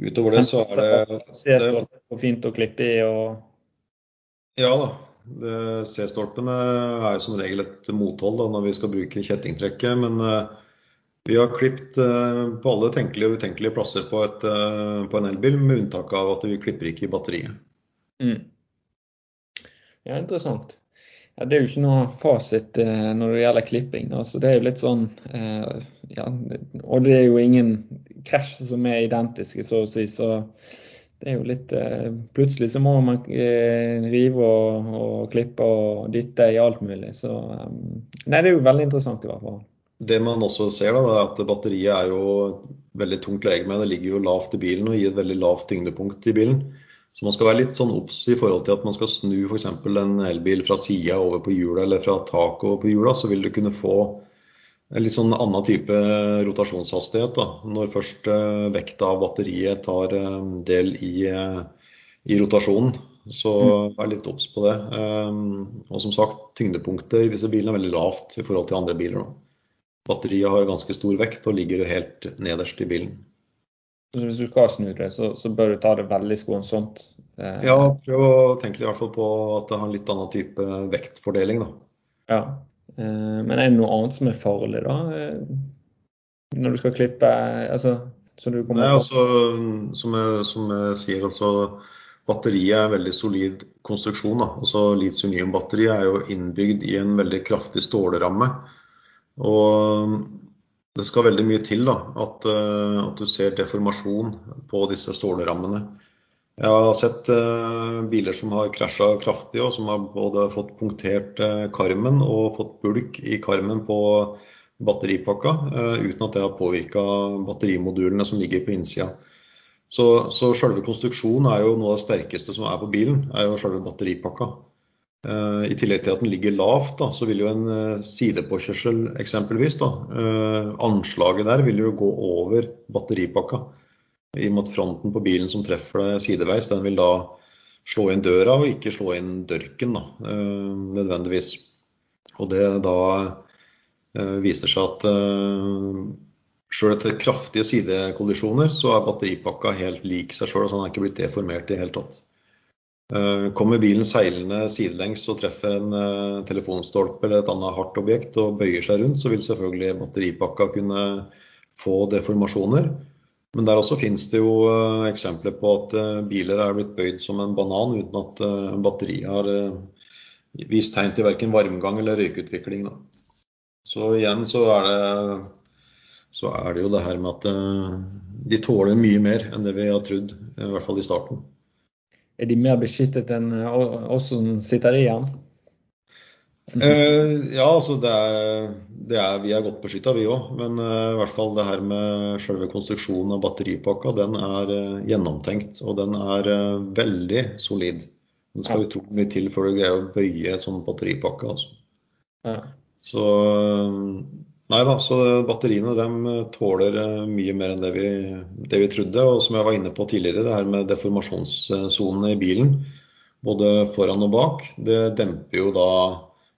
utover det så er det C-stolpen er fint å klippe i og Ja da. C-stolpene er jo som regel et mothold da, når vi skal bruke kjettingtrekket. Men eh, vi har klippet eh, på alle tenkelige og utenkelige plasser på, et, eh, på en elbil, med unntak av at vi klipper ikke i batteriet. mm. Ja, interessant. Ja, det er jo ikke noe fasit eh, når det gjelder klipping. da, så det er jo litt sånn eh, ja, Og det er jo ingen krasj som er identiske, så å si. Så det er jo litt eh, Plutselig så må man eh, rive og, og klippe og dytte i alt mulig. Så eh, Nei, det er jo veldig interessant i hvert fall. Det man også ser, da, er at batteriet er jo veldig tungt legeme. Det ligger jo lavt i bilen og gir et veldig lavt tyngdepunkt i bilen. Så man skal være litt sånn obs i forhold til at man skal snu f.eks. en elbil fra sida over på hjula eller fra taket over på hjula, så vil du kunne få litt sånn annen type rotasjonshastighet. da, Når først eh, vekta av batteriet tar eh, del i, eh, i rotasjonen. Så vær litt obs på det. Og som sagt, tyngdepunktet i disse bilene er veldig lavt i forhold til andre biler. da. Batteriet har ganske stor vekt og ligger helt nederst i bilen. Så hvis du skal snu det, så, så bør du ta det veldig skånsomt. Ja, prøv å tenke i hvert fall på at det har en litt annen type vektfordeling, da. Ja. Eh, men er det noe annet som er farlig, da? Eh, når du skal klippe altså, Nei, altså, som jeg, som jeg sier, altså Batteriet er en veldig solid konstruksjon. Da. Altså, Litium-ion-batteriet er jo innbygd i en veldig kraftig stålramme. Og det skal veldig mye til da, at, eh, at du ser deformasjon på disse stålrammene. Jeg har sett uh, biler som har krasja kraftig, og som har både fått punktert uh, karmen og fått bulk i karmen på batteripakka, uh, uten at det har påvirka batterimodulene som ligger på innsida. Så, så selve konstruksjonen er jo noe av det sterkeste som er på bilen, er jo selve batteripakka. I tillegg til at den ligger lavt, da, så vil jo en sidepåkjørsel eksempelvis, da, anslaget der vil jo gå over batteripakka. I og med at fronten på bilen som treffer deg sideveis, den vil da slå inn døra og ikke slå inn dørken da, eh, nødvendigvis. Og det da eh, viser seg at eh, sjøl etter kraftige sidekollisjoner, så er batteripakka helt lik seg sjøl, så den er ikke blitt deformert i det hele tatt. Kommer bilen seilende sidelengs og treffer en telefonstolpe eller et annet hardt objekt og bøyer seg rundt, så vil selvfølgelig batteripakka kunne få deformasjoner. Men der også finnes det jo uh, eksempler på at uh, biler er blitt bøyd som en banan uten at uh, batteriet har vist tegn til verken varmgang eller røykutvikling. Så igjen så er, det, så er det jo det her med at de tåler mye mer enn det vi har trodd, i hvert fall i starten. Er de mer beskyttet enn oss som sitter i den? Eh, ja, altså det er, det er, vi er godt beskytta, vi òg. Men eh, i hvert fall det her med selve konstruksjonen av batteripakka, den er eh, gjennomtenkt. Og den er uh, veldig solid. Den skal utrolig mye til før du greier å bøye sånn batteripakke. Altså. Ja. Så Nei da, så batteriene de tåler mye mer enn det vi, det vi, trodde. Og som jeg var inne på tidligere, det her med deformasjonssonene i bilen, både foran og bak, det demper jo da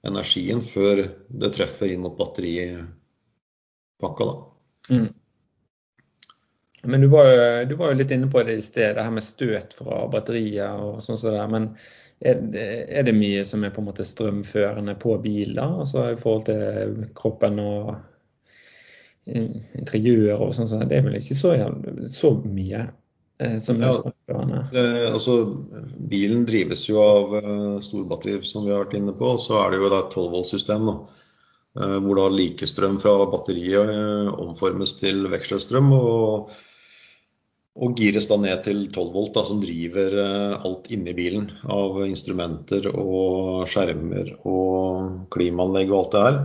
energien før det treffer inn mot batteripakka. Da. Mm. Men du var, jo, du var, jo, litt inne på det i sted, det her med støt fra batteriet og sånn som det. Men er, er, det mye som er på en måte strømførende på biler, altså i forhold til kroppen og interiør og sånn? Det er vel ikke så, så mye? Eh, som ja, altså, bilen drives jo av uh, storbatterier, som vi har vært inne på. Så er det jo et 12 volt-system. Uh, hvor da likestrøm fra batteriet uh, omformes til vekselstrøm. Og, og, gires da ned til 12 volt, da, som driver alt inni bilen. Av instrumenter og skjermer og klimaanlegg og alt det her.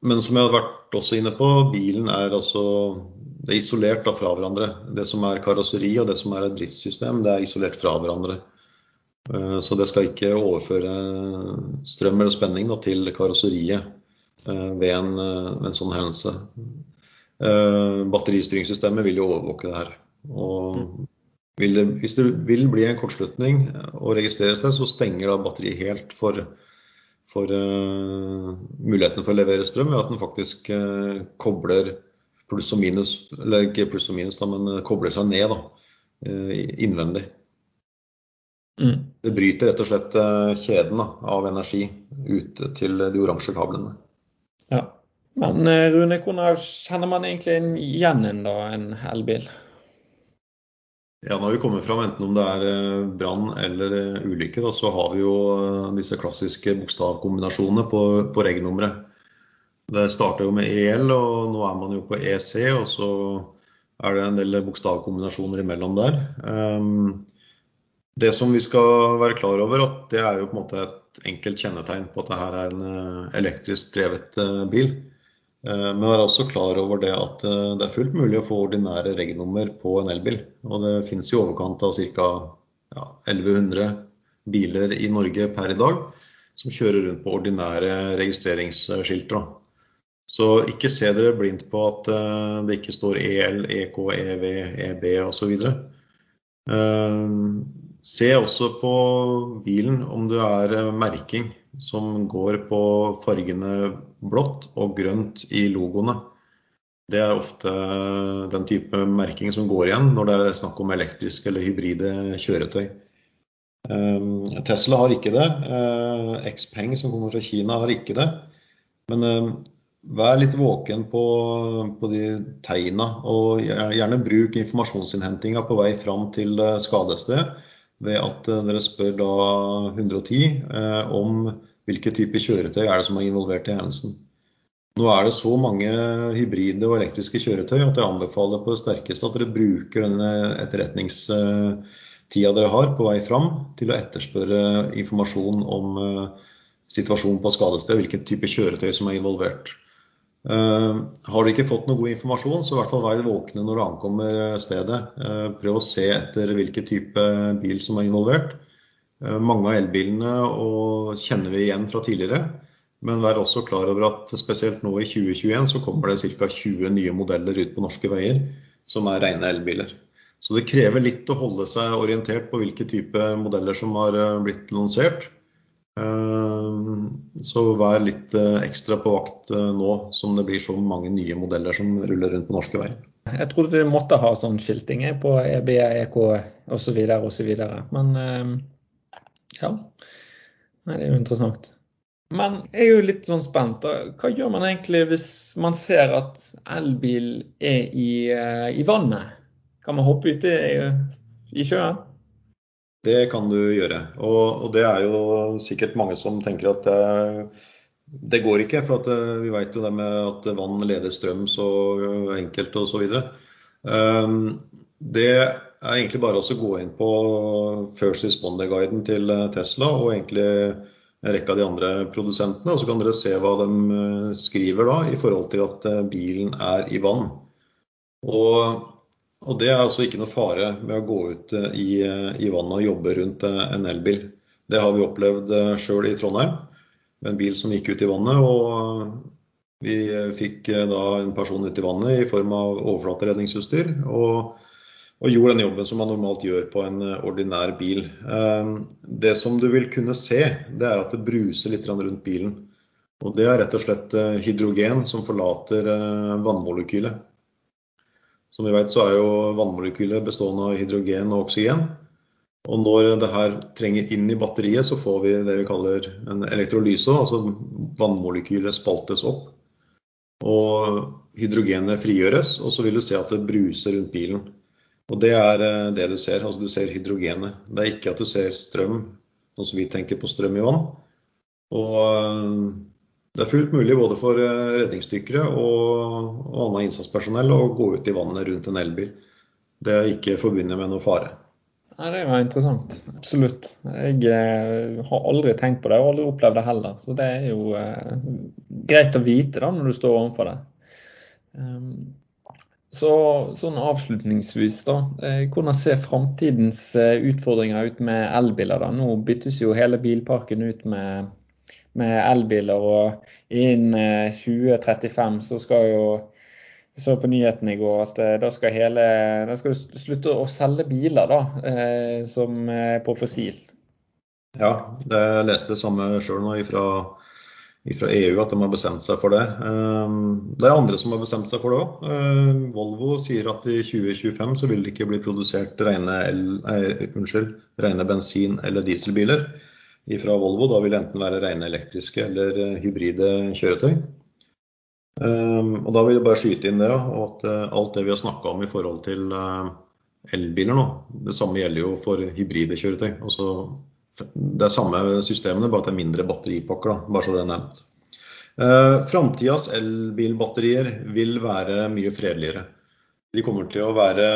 men som jeg har vært også inne på, bilen er altså det er isolert da, fra hverandre. Det som er karosseri og det som er et driftssystem, det er isolert fra hverandre. Eh, så det skal ikke overføre strøm eller spenning da, til karosseriet eh, ved en, eh, en, sånn hendelse. Batteristyringssystemet vil jo overvåke det her. Og det, hvis det vil bli en kortslutning og registreres det, så stenger da batteriet helt for, for uh, muligheten for å levere strøm ved at den faktisk uh, kobler pluss og minus, eller ikke pluss og minus, da, men kobler seg ned da, uh, innvendig. Mm. Det bryter rett og slett eh, kjeden da, av energi ute til de oransje kablene. Ja. Men Rune, hvordan kjenner man egentlig igjen en, da, en elbil? Ja, Når vi kommer fram, enten om det er brann eller ulykke, da, så har vi jo disse klassiske bokstavkombinasjonene på, på reg-nummeret. Det starter jo med EL, og nå er man jo på EC, og så er det en del bokstavkombinasjoner imellom der. Det som vi skal være klar over, at det er jo på en måte et enkelt kjennetegn på at det her er en eh, elektrisk drevet eh, bil. Ehm, men vær også klar over det at eh, det er fullt mulig å få ordinære regnummer på en elbil. Og det finnes i overkant av ca. Ja, 1100 biler i Norge per i dag som kjører rundt på ordinære registreringsskilter. Så ikke se dere blindt på at uh, det ikke står EL, EK, EV, EB osv. Se også på bilen om det er eh, merking som går på fargene blått og grønt i logoene. Det er ofte den type merking som går igjen når det er snakk om elektriske eller hybride kjøretøy. Tesla har ikke det. Xpeng som kommer fra Kina har ikke det. Men vær litt våken på, på de tegna, og gjerne bruk informasjonsinnhentinga på vei fram til skadestedet ved at dere spør da 110 om hvilke typer kjøretøy er det som er involvert i hendelsen. Nå er det så mange hybride og elektriske kjøretøy at jeg anbefaler på det sterkeste at dere bruker denne etterretningstida dere har på vei fram til å etterspørre informasjon om eh, situasjonen på skadestedet, hvilken type kjøretøy som er involvert. Eh, har du ikke fått noe god informasjon, så i hvert fall vær våkne når du ankommer stedet. Eh, prøv å se etter hvilken type bil som er involvert. Mange av elbilene kjenner vi igjen fra tidligere. Men vær også klar over at spesielt nå i 2021 så kommer det ca. 20 nye modeller ut på norske veier som er rene elbiler. Så det krever litt å holde seg orientert på hvilke type modeller som har eh, blitt lansert. Eh, så vær litt eh, ekstra på vakt nå som det blir så mange nye modeller som ruller rundt på norske veier. Jeg trodde de måtte ha sånn skilting på EBI, EK osv. osv. Men ja, Nei, det er jo interessant. Men jeg er jo litt sånn spent. Hva gjør man egentlig hvis man ser at elbil er i, eh, i vannet? Kan man hoppe uti i sjøen? Det kan du gjøre. Og, og, det er jo sikkert mange som tenker at det, det går ikke. For eh, vi vet jo det med at vann leder strøm så enkelt og så videre. Um, det er egentlig bare å gå inn på First Responder-guiden til Tesla og egentlig en rekke av de andre produsentene. Så kan dere se hva de eh, skriver da i forhold til at eh, bilen er i vann. Og, og Det er altså ikke noe fare med å gå ut eh, i, i vannet og jobbe rundt en elbil. Det har vi opplevd sjøl i Trondheim, med en bil som gikk ut i vannet. og Vi fikk da en person ut i vannet i form av overflateredningsutstyr. og og gjorde den jobben som man normalt gjør på en eh, ordinær bil. Eh, det som du vil kunne se, det er at det bruser litt rundt bilen. Og Det er rett og slett eh, hydrogen som forlater vannmolekylet. Som vi vet så er jo vannmolekylet bestående av hydrogen og oksygen. Og når det her trenger inn i batteriet, så får vi det vi kaller en elektrolyse. Altså vannmolekylet spaltes opp. Og hydrogenet frigjøres, og så vil du se at det bruser rundt bilen. Og det er eh, det du ser. Altså du ser hydrogenet. Det er ikke at du ser strøm, sånn som vi tenker på strøm i vann. Og eh, det er fullt mulig både for eh, redningsdykkere og, og annet innsatspersonell å gå ut i vannet rundt en elbil. Det er ikke forbundet med noe fare. Nei, det var interessant. Absolutt. Jeg har aldri tenkt på det og aldri opplevd det heller. Så det er jo greit å vite da når du står overfor det. Um, så sånn avslutningsvis, da. Eh, hvordan ser framtidens eh, utfordringer ut med elbiler? da? Nå byttes jo hele bilparken ut med, med elbiler, og innen 2035 eh, så skal jo jeg så på nyhetene i går at da skal hele da skal slutte å selge biler da, som på fossil. Ja, jeg leste det samme sjøl nå fra fra EU at de har bestemt seg for det. Ehm, det er andre som har bestemt seg for det òg. Ehm, Volvo sier at i 2025 så vil det ikke bli produsert rene, eh, unnskyld, rene bensin- eller dieselbiler fra Volvo. Da vil det enten være rene elektriske eller eh, hybride kjøretøy. Ehm, og Da vil jeg bare skyte inn det og at eh, alt det vi har snakka om i forhold til elbiler nå, det samme gjelder jo for hybride kjøretøy. Altså det er samme systemene, bare at det er mindre batteripakker. Da, bare så det er nevnt. Eh, Framtidas elbilbatterier vil være mye fredeligere. De kommer til å være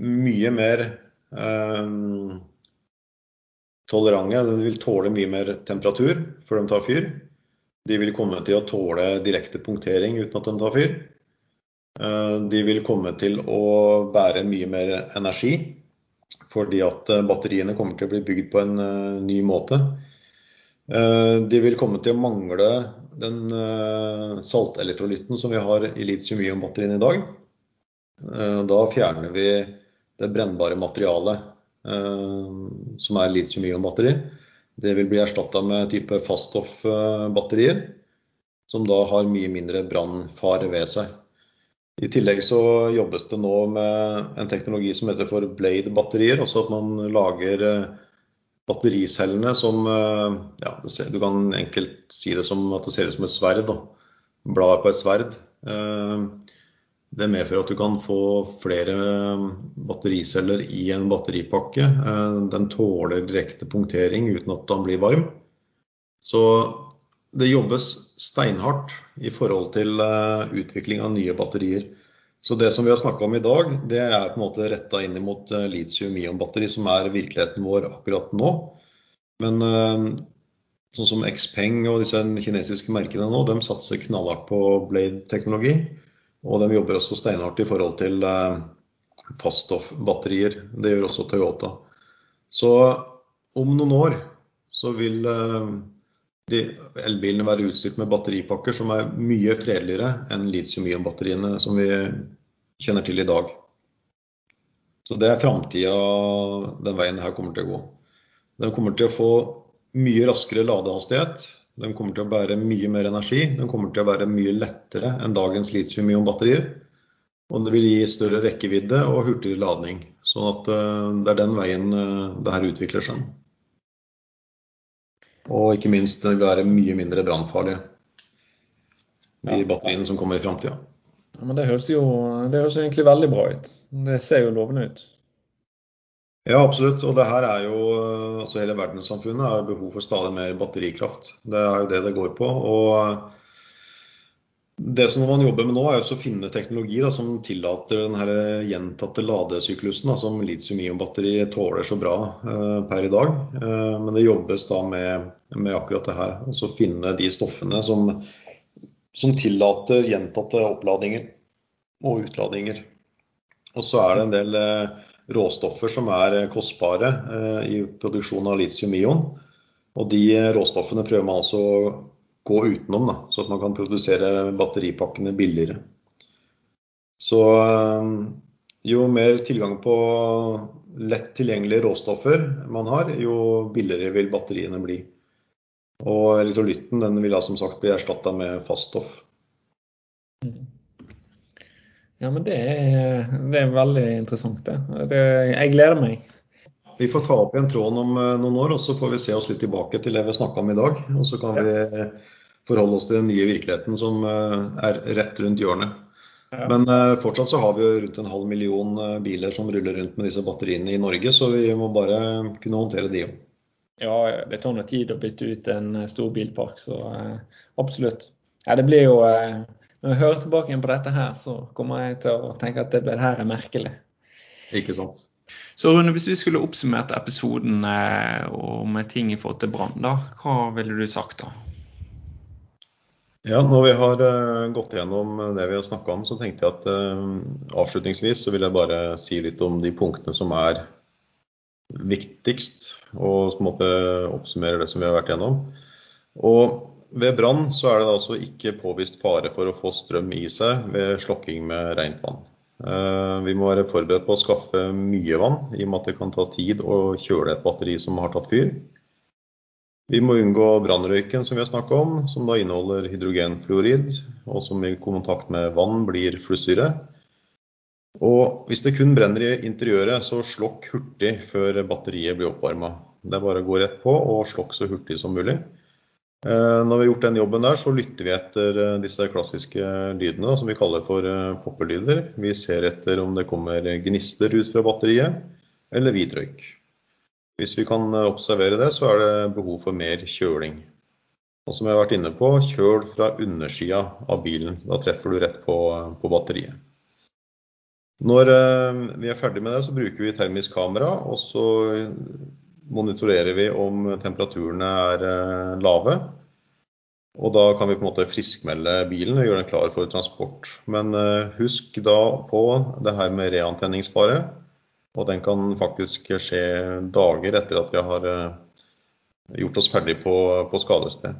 mye mer eh, tolerante. De vil tåle mye mer temperatur før de tar fyr. De vil komme til å tåle direkte punktering uten at de tar fyr. Eh, de vil komme til å bære mye mer energi fordi at eh, batteriene kommer til å bli bygd på en uh, ny måte. Uh, de vil komme til å mangle den saltelektrolytten som vi har i litium-ion-batteriene i dag. Da fjerner vi det brennbare materialet som er litium-ion-batteri. Det vil bli erstatta med type faststoff-batterier, som da har mye mindre brannfare ved seg. I tillegg så jobbes det nå med en teknologi som heter for Blade-batterier. Altså at man lager eh, battericellene som ja, Du kan enkelt si det som at det ser ut som et sverd. Da. Bladet på et sverd. Det medfører at du kan få flere battericeller i en batteripakke. Den tåler direkte punktering uten at den blir varm. Så det jobbes steinhardt i forhold til eh, utvikling av nye batterier. Så det som vi har snakka om i dag, det er på en måte retta inn mot eh, litium-ion-batteri, som er virkeligheten vår akkurat nå. Men eh, sånn som Xpeng og disse kinesiske merkene nå, de satser knallhardt på Blade-teknologi. Og de jobber også steinhardt i forhold til faststoffbatterier. Det gjør også Toyota. Så om noen år så vil elbilene være utstyrt med batteripakker som er mye fredeligere enn litium-ion-batteriene som vi kjenner til i dag. Så det er framtida den veien her kommer til å gå. Den kommer til å få mye raskere ladehastighet. Den kommer til å bære mye mer energi. Den kommer til å være mye lettere enn dagens litium-ion-batterier. Og det vil gi større rekkevidde og hurtigere ladning. Sånn at eh, det er den veien eh, det her utvikler seg. Og ikke minst det vil være mye mindre brannfarlige, de ja. batteriene som kommer i framtida. Ja, men det høres jo det høres egentlig veldig bra ut. Det ser jo lovende ut. Ja, absolutt. Og det her er jo altså Hele verdenssamfunnet har behov for stadig mer batterikraft. Det er jo det det går på. og det som man jobber med nå, er å finne teknologi da, som tillater den gjentatte ladesyklusen da, som litium-ion-batteri tåler så bra eh, per i dag. Eh, men det jobbes da med, med akkurat det her. Altså finne de stoffene som, som, tillater gjentatte oppladinger og utladinger. Og så er det en del eh, råstoffer som er kostbare eh, i produksjon av litium-ion. Og de råstoffene prøver man altså gå utenom, da, så at man kan produsere batteripakkene billigere. Så eh, jo mer tilgang på lett tilgjengelige råstoffer man har, jo billigere vil batteriene bli. Og elektrolytten den vil da som sagt bli erstatta med faststoff. Mm. Ja, men det er, det er veldig interessant, det. det. Jeg gleder meg. Vi får ta opp igjen tråden om eh, noen år, og så får vi se oss litt tilbake til det vi snakka om i dag. Og så kan ja. vi forholde oss til den nye virkeligheten som eh, er rett rundt hjørnet. Ja. Men uh, fortsatt så har vi jo rundt en halv million biler som ruller rundt med disse batteriene i Norge, så vi må bare kunne håndtere de òg. Ja, det tar noe tid å bytte ut en stor bilpark, så absolutt. Ja, det blir jo Når jeg hører tilbake igjen på dette her, så kommer jeg til å tenke at det, det her er merkelig. Ikke sant. Så Rune, hvis vi skulle oppsummert episoden eh, om ting i forhold til brann, hva ville du sagt da? Ja, Når vi har uh, gått gjennom det vi har snakka om, så tenkte jeg at uh, avslutningsvis så vil jeg bare si litt om de punktene som er viktigst, og på en måte oppsummere det som vi har vært gjennom. Og Ved brann så er det altså ikke påvist fare for å få strøm i seg ved slokking med rent vann. Eh, vi må være forberedt på å skaffe mye vann, i og med at det kan ta tid å kjøle et batteri som har tatt fyr. Vi må unngå brannrøyken som vi har snakka om, som da inneholder hydrogenfluorid, og som i kontakt med vann blir flussyre. Og hvis det kun brenner i interiøret, så slokk hurtig før batteriet blir oppvarma. Det er bare å gå rett på og slokk så hurtig som mulig. Eh, når vi har gjort den jobben der, så lytter vi etter eh, disse klassiske lydene som vi kaller for popperlyder. poppelyder. Vi ser etter om det kommer gnister ut fra batteriet, eller hvit røyk. Hvis vi kan observere det, så er det behov for mer kjøling. Og som jeg har vært inne på, kjøl fra undersida av bilen. Da treffer du rett på, på batteriet. Når vi er ferdig med det, så bruker vi termisk kamera, og så monitorerer vi om temperaturene er eh, lave. Og da kan vi på en måte friskmelde bilen og gjøre den klar for transport. Men eh, husk da på det her med reantenningsfare. Og den kan faktisk skje dager etter at vi har eh, gjort oss ferdig på, på skadested.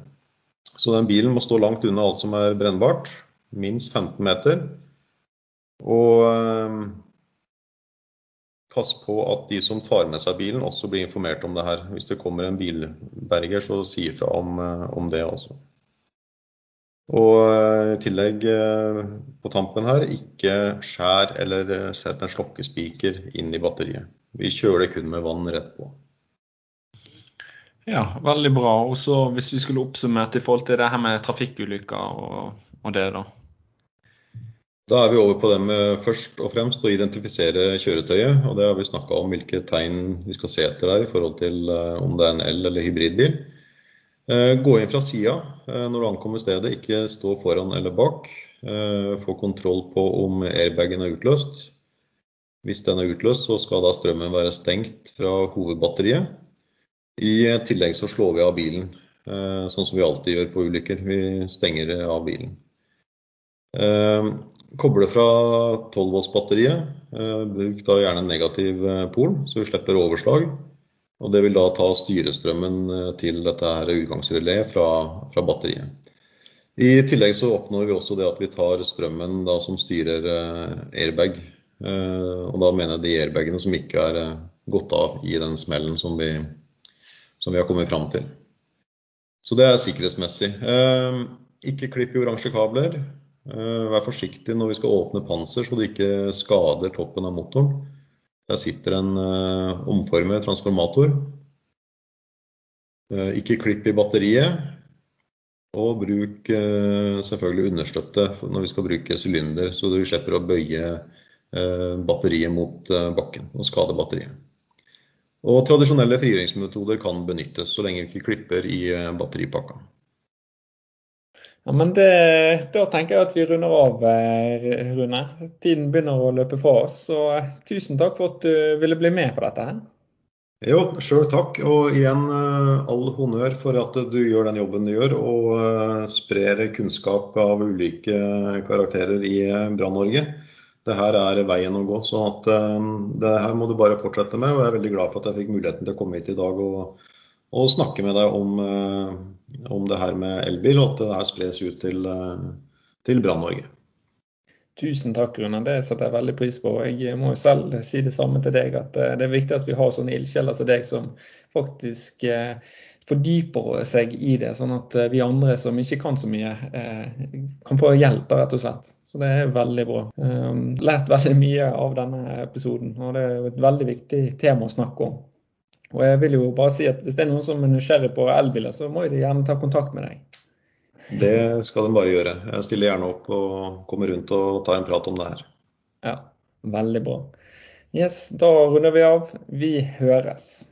Så den bilen må stå langt unna alt som er brennbart. Minst 15 meter. Og pass på at de som tar med seg bilen, også blir informert om det her. Hvis det kommer en bilberger, så si ifra om, eh, om det også. Og eh, i tillegg eh, på tampen her, ikke skjær eller sett en slokkespiker inn i batteriet. Vi kjøler det kun med vann rett på. Ja, veldig bra. Og så hvis vi skulle oppsummert i forhold til det her med trafikkulykker og, og det, da? Da er vi over på det med først og fremst å identifisere kjøretøyet. og Det har vi snakka om hvilke tegn vi skal se etter der i forhold til om det er en el- eller hybridbil. Eh, gå inn fra sida eh, når du ankommer stedet, ikke stå foran eller bak. Eh, få kontroll på om airbagen er utløst. Hvis den er utløst, så skal da strømmen være stengt fra hovedbatteriet. I tillegg så slår vi av bilen, sånn som vi alltid gjør på ulykker. Vi stenger av bilen. Koble fra 12 volts-batteriet. Bruk da gjerne negativ pol, så vi slipper overslag. Og det vil da ta styrestrømmen eh, til dette her utgangsreléet fra, fra, batteriet. I tillegg så oppnår vi også det at vi tar strømmen da, som styrer eh, airbag. Eh, og da mener jeg de airbagene som ikke er gått av i den smellen som vi, som vi har kommet fram til. Så det er sikkerhetsmessig. Ikke klipp i oransje kabler. Vær forsiktig når vi skal åpne panser så det ikke skader toppen av motoren. Der sitter en omformet transformator. Uh, ikke klipp i batteriet. Og bruk selvfølgelig understøtte når vi skal bruke sylinder, så du slipper å bøye batteriet mot bakken og skade batteriet. Og tradisjonelle frigjøringsmetoder kan benyttes så lenge vi ikke klipper i batteripakka. Ja, men det, Da tenker jeg at vi runder av, eh, Rune. Tiden begynner å løpe fra oss. Så eh, tusen takk for at du ville bli med på dette. her. Jo, sjøl takk. Og igjen eh, all honnør for at du gjør den jobben du gjør, og sprer kunnskap av ulike karakterer i Brann-Norge. Det her er veien å gå. så at det her må du bare fortsette med. og Jeg er veldig glad for at jeg fikk muligheten til å komme hit i dag og, og snakke med deg om om det her med elbil, og at det her spres ut til, eh, til Brann-Norge. Tusen takk, Rune. Det setter jeg veldig pris på. Jeg må jo selv si det samme til deg, at eh, det er viktig at vi har sånne ildsjeler som deg, som faktisk eh, fordyper seg i det, sånn at vi andre som ikke kan så mye, kan få hjelp, rett og slett. Så det er veldig bra. Lært veldig mye av denne episoden, og det er jo et veldig viktig tema å snakke om. Og jeg vil jo bare si at Hvis det er noen som er nysgjerrig på elbiler, så må de gjerne ta kontakt med deg. Det skal de bare gjøre. Jeg stiller gjerne opp og kommer rundt og tar en prat om det her. Ja, veldig bra. Yes, da runder vi av. Vi høres.